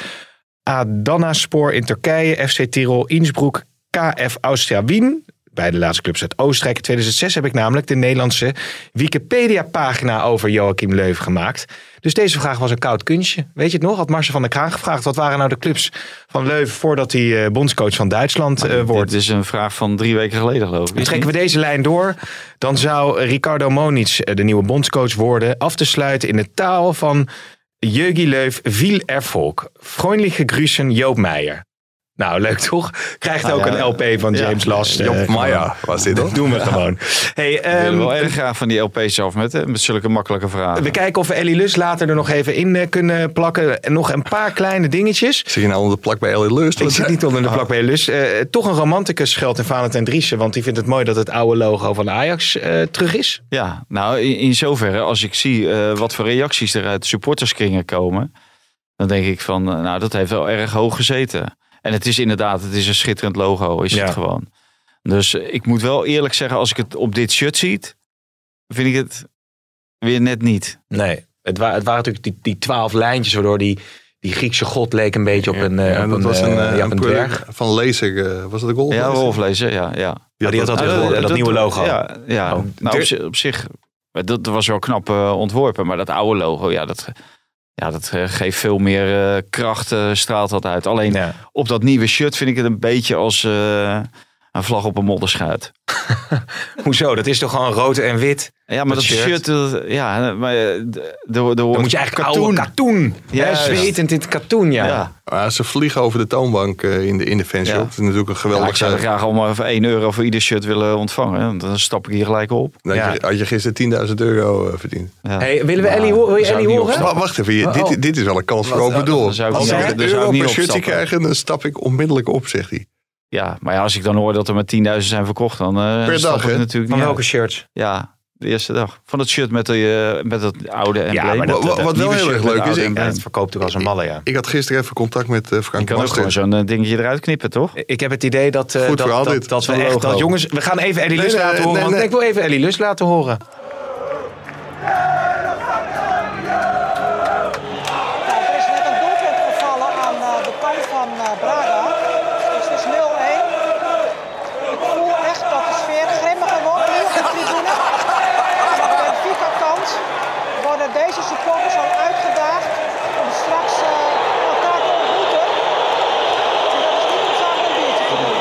Adanaspor in Turkije, FC Tirol, Innsbruck, KF Austria Wien. Bij de laatste clubs uit Oostenrijk. In 2006 heb ik namelijk de Nederlandse Wikipedia-pagina over Joachim Leuven gemaakt. Dus deze vraag was een koud kunstje. Weet je het nog? Had Marcel van der Kraan gevraagd. Wat waren nou de clubs van Leuven voordat hij eh, bondscoach van Duitsland eh, wordt? Dit is een vraag van drie weken geleden geloof ik. Trekken we deze lijn door. Dan zou Ricardo Moniz eh, de nieuwe bondscoach worden. Af te sluiten in de taal van Jögi Leuf, viel Erfolg. Freundliche Grüßen, Joop Meijer. Nou, leuk toch? Krijgt ook ja, een LP van ja, James Last. Job. Maya was dit Dat toch? doen we gewoon. Hey, Ik wil ehm, wel erg graag van die LP's af met, hè, met zulke makkelijke vragen. we kijken of we Ellie Lus later er nog even in eh, kunnen plakken. En nog een paar kleine dingetjes. Zit je nou onder de plak bij Ellie Lust? Ik zit niet onder de plak bij Lus. Eh, toch een romanticus geldt in Valentijn Driessen. Want die vindt het mooi dat het oude logo van Ajax eh, terug is. Ja, nou in, in zoverre, als ik zie eh, wat voor reacties er uit supporterskringen komen, dan denk ik van, nou dat heeft wel erg hoog gezeten. En het is inderdaad, het is een schitterend logo, is Ja. het gewoon. Dus ik moet wel eerlijk zeggen, als ik het op dit shirt zie, vind ik het weer net niet. Nee, het, wa het waren natuurlijk die, die twaalf lijntjes waardoor die, die Griekse god leek een beetje op een, eh, Ja, op dat een, was een, ja, op een een dwerg. van Laser. eh, was het de goal? Ja, Wolflezen, ja. ja. Ja, die had dat, Nou, dat, dat nieuwe logo. Ja, ja. Oh, nou, op, zich- op zich, dat, dat was wel knap eh, ontworpen. Maar dat oude logo, ja, dat, ja, dat eh, geeft veel meer eh, kracht, eh, straalt dat uit. Alleen Ja. op dat nieuwe shirt vind ik het een beetje als eh, een vlag op een modderschuit. (laughs) Hoezo? Dat is toch gewoon rood en wit? Ja, maar Dat dat, shirt? shirt, dat- ja, maar eh, d- er Dan wordt moet je eigenlijk katoen. oude katoen. Ja, zwetend in het katoen, ja. Ja. Ah, ze vliegen over de toonbank eh, in de, in de fanshop. Ja. Het is natuurlijk een Ja, geweldig... ik zou er graag allemaal even 1 euro voor ieder shirt willen ontvangen. hè, Dan stap ik hier gelijk op. Dat Ja. je, had je gisteren 10.000 euro eh, verdiend. Ja. Hey, willen we Ellie, wil je Ellie niet horen? Wa- wacht even, je- Oh. dit, dit is wel een kans voor open doel. dan zou ik Als ik een euro per shirtje opstappen. krijg, dan stap ik onmiddellijk op, zegt hij. Ja, maar ja, als ik dan hoor dat er maar 10.000 zijn verkocht, dan eh Per dag, hè? natuurlijk Van niet welke uit. shirts? Ja, de eerste dag. Van het shirt met, de, eh, met het oude embleem. maar dat- Wat- wat wel heel shirt erg leuk is, ik- Ja, embleem. het verkoopt ook als een malle, ja. Ik had gisteren even contact met eh Je Frank kan ook gewoon Master. zo'n dingetje eruit knippen, toch? Ik heb het idee dat, eh, Goed dat, verhaal dat, dit. dat we echt... Dat, jongens, we gaan even Ellie Nee, Lus nee, laten nee, horen. nee, want nee. Ik wil even Ellie Lus laten horen. Nou, er is net een doelpunt gevallen aan eh, de kant van eh, Braga. Dus het is 0-1. Ik voel echt dat de sfeer grimmiger wordt hier op de tribune. Aan de Benfica-kant worden deze supporters al uitgedaagd om straks eh, elkaar te ontmoeten. En dat is niet om samen een biertje te doen.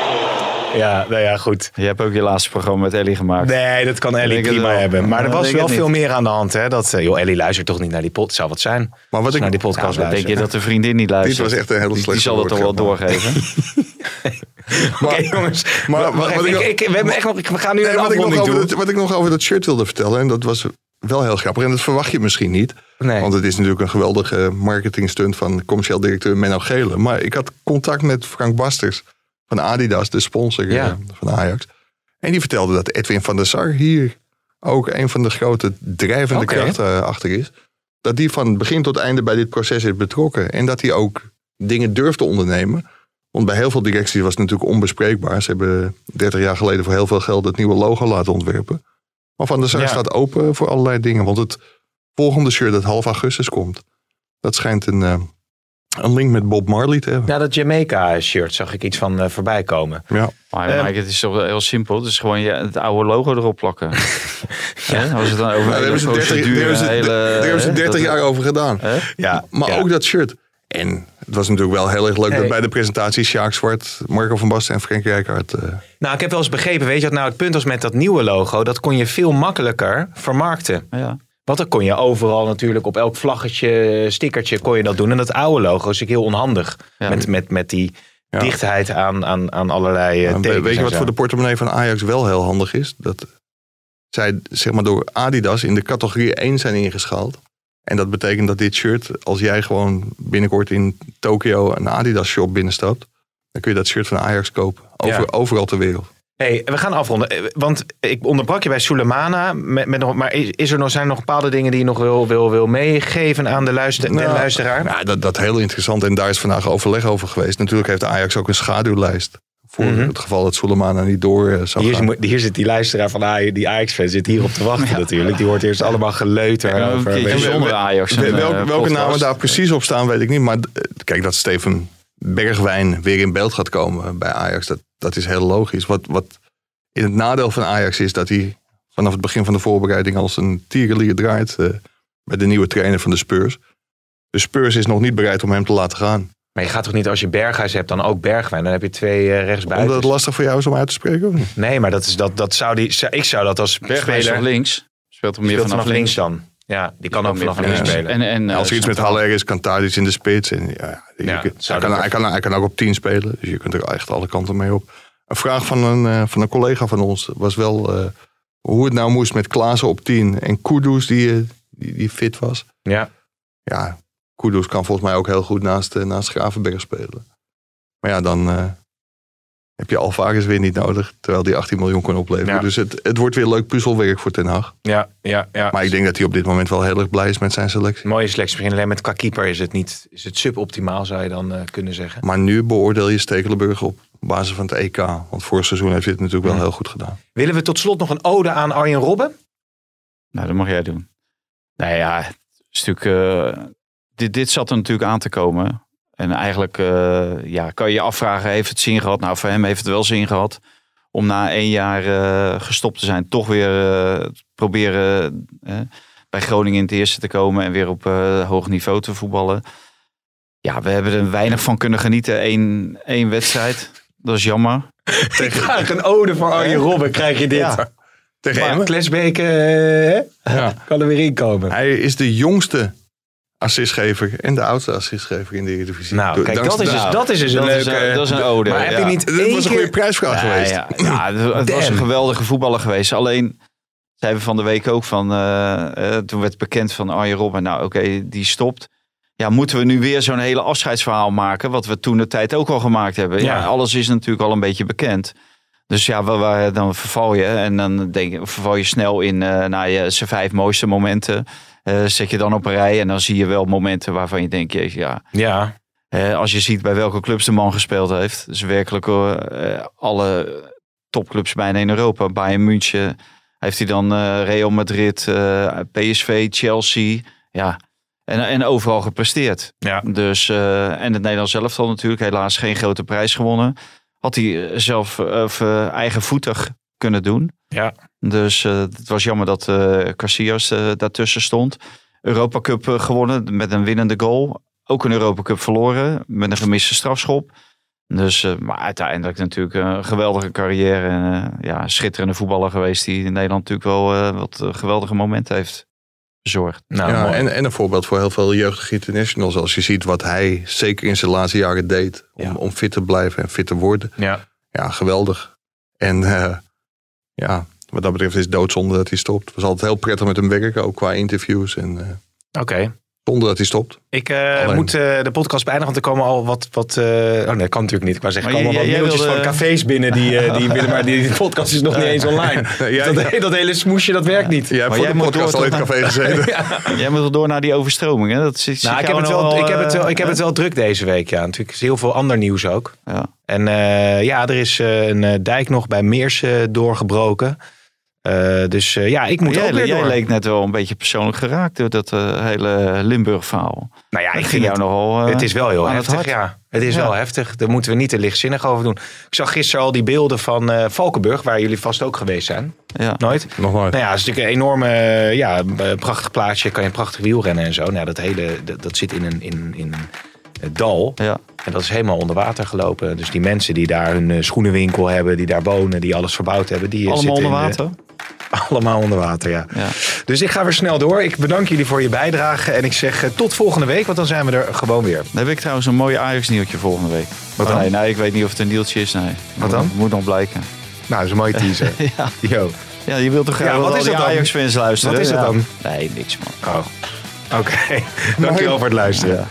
Ja, nou ja, goed. Je hebt ook je laatste programma met Ellie gemaakt. Nee, dat kan Ellie prima hebben. Maar er was wel veel meer aan de hand. Hè? Dat, eh, joh, Ellie luistert toch niet naar die podcast. Zou wat zijn. Maar wat ik, naar die podcast Nou, denk je dat de vriendin niet luistert. Dit was echt een hele Die- Die slechte zal het toch wel doorgeven. (laughs) Oké, jongens. we, hebben echt nog, we gaan nu Nee, een wat, ik nog over doen. dat, wat ik nog over dat shirt wilde vertellen, en dat was wel heel grappig. En dat verwacht je misschien niet. Nee. Want het is natuurlijk een geweldige marketingstunt van commercieel directeur Menno Gele. Maar ik had contact met Frank Basters van Adidas, de sponsor Ja. eh, van Ajax. En die vertelde dat Edwin van der Sar hier ook een van de grote drijvende krachten eh, achter is. Dat die van begin tot einde bij dit proces is betrokken. En dat hij ook dingen durft te ondernemen. Want bij heel veel directies was het natuurlijk onbespreekbaar. Ze hebben 30 jaar geleden voor heel veel geld het nieuwe logo laten ontwerpen. Maar Van der Sar Ja. staat open voor allerlei dingen. Want het volgende shirt dat half augustus komt, dat schijnt een, eh, een link met Bob Marley te hebben. Ja, dat Jamaica-shirt zag ik iets van eh, voorbij komen. Ja. Maar Mike, het is toch heel simpel. Het is gewoon je, het oude logo erop plakken. (laughs) ja. Als het dan over Nou, daar hele hebben ze 30, daar procedure, hebben ze, hele... daar hebben ze hè, 30 dat- jaar over gedaan. Ja, Maar ja. ook dat shirt. En het was natuurlijk wel heel erg leuk Hey. dat bij de presentatie Sjaak Zwart, Marco van Basten en Frank Rijkaard. eh, Nou, ik heb wel eens begrepen, weet je wat nou het punt was met dat nieuwe logo? Dat kon je veel makkelijker vermarkten. Ja. Want dan kon je overal natuurlijk op elk vlaggetje, stickertje kon je dat doen. En dat oude logo is natuurlijk heel onhandig. Ja. Met, met, met die Ja. dichtheid aan, aan, aan allerlei Nou, we- weet je wat voor de portemonnee van Ajax wel heel handig is? Dat zij zeg maar door Adidas in de categorie 1 zijn ingeschaald. En dat betekent dat dit shirt, als jij gewoon binnenkort in Tokio een Adidas shop binnenstapt, dan kun je dat shirt van Ajax kopen. Over, Ja. Overal ter wereld. Hey, we gaan afronden. Eh, Want ik onderbrak je bij Sulemana. Met, met nog, maar is, er nog, zijn er nog bepaalde dingen die je nog wil, wil, wil meegeven aan de, luister, de Nou, luisteraar? Ja, dat, dat heel interessant. En daar is vandaag overleg over geweest. Natuurlijk heeft Ajax ook een schaduwlijst. Voor Mhm. het geval dat Soleimana niet door eh, zou Hier, gaan. hier zit die luisteraar van Ajax, die Ajax-fan, zit hier op te wachten natuurlijk. Die hoort eerst allemaal geleuter over. je- zonder Ajax. Welke eh, welke podcast. namen daar precies op staan, weet ik niet. Maar kijk, dat Steven Bergwijn weer in beeld gaat komen bij Ajax, dat, dat is heel logisch. Wat, wat in het nadeel van Ajax is dat hij vanaf het begin van de voorbereiding als een tierenlier draait eh, met de nieuwe trainer van de Spurs. De Spurs is nog niet bereid om hem te laten gaan. Maar je gaat toch niet als je Berghuis hebt, dan ook Bergwijn? Dan heb je twee eh, rechtsbuiten. Omdat het lastig voor jou is om uit te spreken? Of niet? Nee, maar dat is, dat, dat zou die, zou- ik zou dat als Bergwijn speler... links? Speelt er meer speelt vanaf, links. dan. Ja, die kan ook vanaf links. spelen. En, en, als eh, er iets met. Haller is, kan Tadic in de spits. En, ja, kunt- hij, kan, hij, kan, hij kan ook op 10 spelen. Dus je kunt er echt alle kanten mee op. Een vraag van een, eh, van een collega van ons was wel eh, hoe het nou moest met Klaassen op 10 en Kudus die, eh, die, die fit was. Ja. Ja, Kudus kan volgens mij ook heel goed naast, naast Gravenberg spelen. Maar ja, dan eh, heb je Alvarez weer niet nodig. Terwijl die 18 miljoen kan opleveren. Ja. Dus het, het wordt weer leuk puzzelwerk voor Ten Hag. Ja, ja, ja. Maar ik denk dat hij op dit moment wel heel erg blij is met zijn selectie. Mooie selectie. Misschien alleen met qua keeper is het niet is het suboptimaal, zou je dan eh, kunnen zeggen. Maar nu beoordeel je Stekelenburg op basis van het EK. Want vorig seizoen heeft hij het natuurlijk wel Ja. heel goed gedaan. Willen we tot slot nog een ode aan Arjen Robben? Nou, dat mag jij doen. Nou ja, het is natuurlijk, eh, dit, dit zat er natuurlijk aan te komen. En eigenlijk eh, ja, kan je je afvragen, heeft het zin gehad? Nou, voor hem heeft het wel zin gehad. Om na één jaar eh, gestopt te zijn, toch weer eh, proberen bij Groningen in het eerste te komen. En weer op eh, hoog niveau te voetballen. Ja, we hebben er weinig van kunnen genieten. Eén, één wedstrijd. Dat is jammer. (laughs) Ik krijg een ode voor Arjen Robben, krijg je dit. Ja. Tegen Maar. Klesbeek hè? Ja. kan er weer in komen. Hij is de jongste assistgever en de oudste assistgever in de Eredivisie. Nou, Door- kijk, dat is, dus, dat is dus een dat is leuke... een- dat is een ode, Maar heb ja. je niet één was een goede prijsvraag Ja, geweest. Ja, ja, het, het was een geweldige voetballer geweest. Alleen zeiden we van de week ook van, eh, eh, toen werd bekend van Arjen Robben, nou oké, die stopt. Ja, moeten we nu weer zo'n hele afscheidsverhaal maken, wat we toen de tijd ook al gemaakt hebben. Ja, Ja. alles is natuurlijk al een beetje bekend. Dus ja, waar, waar- dan verval je en dan denk, je- verval je snel in eh naar je zijn vijf mooiste momenten. Eh, zet je dan op een rij en dan zie je wel momenten waarvan je denkt, jezus, ja, Ja, Hè, als je ziet bij welke clubs de man gespeeld heeft. Dus werkelijk eh, alle topclubs bijna in Europa. Bayern München heeft hij dan eh, Real Madrid, eh, PSV, Chelsea. Ja, en, en overal gepresteerd. ja. Dus, eh, en het Nederlands zelf al natuurlijk helaas geen grote prijs gewonnen. Had hij eh, zelf eh, eh, eigenvoetig kunnen doen. Ja. Dus eh, het was jammer dat eh Casillas eh, daartussen stond. Europa Cup gewonnen met een winnende goal. Ook een Europa Cup verloren met een gemiste strafschop. Dus, eh, maar uiteindelijk natuurlijk een geweldige carrière. En eh, ja, schitterende voetballer geweest die in Nederland natuurlijk wel eh, wat geweldige momenten heeft bezorgd. Nou, ja, en, en een voorbeeld voor heel veel jeugdige internationals. Als je ziet wat hij zeker in zijn laatste jaren deed. Om, Ja. om fit te blijven en fit te worden. ja. Ja, geweldig. En eh, ja, wat dat betreft is doodzonde dat hij stopt. Het was altijd heel prettig met hem werken. Ook qua interviews. En eh, Oké. Zonder dat hij stopt. Ik eh, Alleen. moet eh, de podcast beëindigen, want er komen al wat... wat eh, oh nee, dat kan natuurlijk niet. Ik wou zeggen, er komen al wat mailtjes wilde- van cafés binnen die, die willen, maar die, die podcast is nog niet eens online. (laughs) Ja, dat, ja. dat hele smoesje, dat werkt niet. Jij hebt Maar voor jij de moet podcast door al in het café gezeten. (laughs) Jij moet wel door naar die overstromingen. Dat zit, Nou, ik heb, het wel, ik, heb het wel, ik heb hè? het wel druk deze week, ja. Natuurlijk is heel veel ander nieuws ook. Ja. En eh, ja, er is eh, een eh, dijk nog bij Meers eh, doorgebroken. Eh, dus eh, ja, ik moet jij, ook weer jij door. leek net wel een beetje persoonlijk geraakt door dat eh, hele Limburg-verhaal. nou ja, Dat ik ging vind jou het, nogal. eh, het is wel heel het heftig, hart. ja. Het is Ja. wel heftig. Daar moeten we niet te lichtzinnig over doen. Ik zag gisteren al die beelden van eh, Valkenburg, waar jullie vast ook geweest zijn. Ja. Nooit? Nog nooit. Nou ja, het is natuurlijk een enorme, ja, prachtig plaatsje. Kan je prachtig wielrennen en zo. Nou, dat hele, dat, dat zit in een, in, in een dal. Ja. En dat is helemaal onder water gelopen. Dus die mensen die daar hun schoenenwinkel hebben, die daar wonen, die alles verbouwd hebben, die Allemaal zitten onder in de- water. (laughs) allemaal onder water, ja. Ja. Dus ik ga weer snel door. Ik bedank jullie voor je bijdrage. En ik zeg eh, tot volgende week, want dan zijn we er gewoon weer. Dan heb ik trouwens een mooie Ajax-nieuwtje volgende week. Wat Oh, dan? Nee, nee, ik weet niet of het een nieuwtje is. Nee. Wat dan? Moet, moet nog blijken. Nou, dat is een mooie (laughs) teaser. Ja. Yo. ja, je wilt toch graag Ja, wat is? Ajax-fans luisteren? Wat is Ja. dan? Nee, niks man. Oh. Oké. (laughs) Dankjewel voor het luisteren. Ja.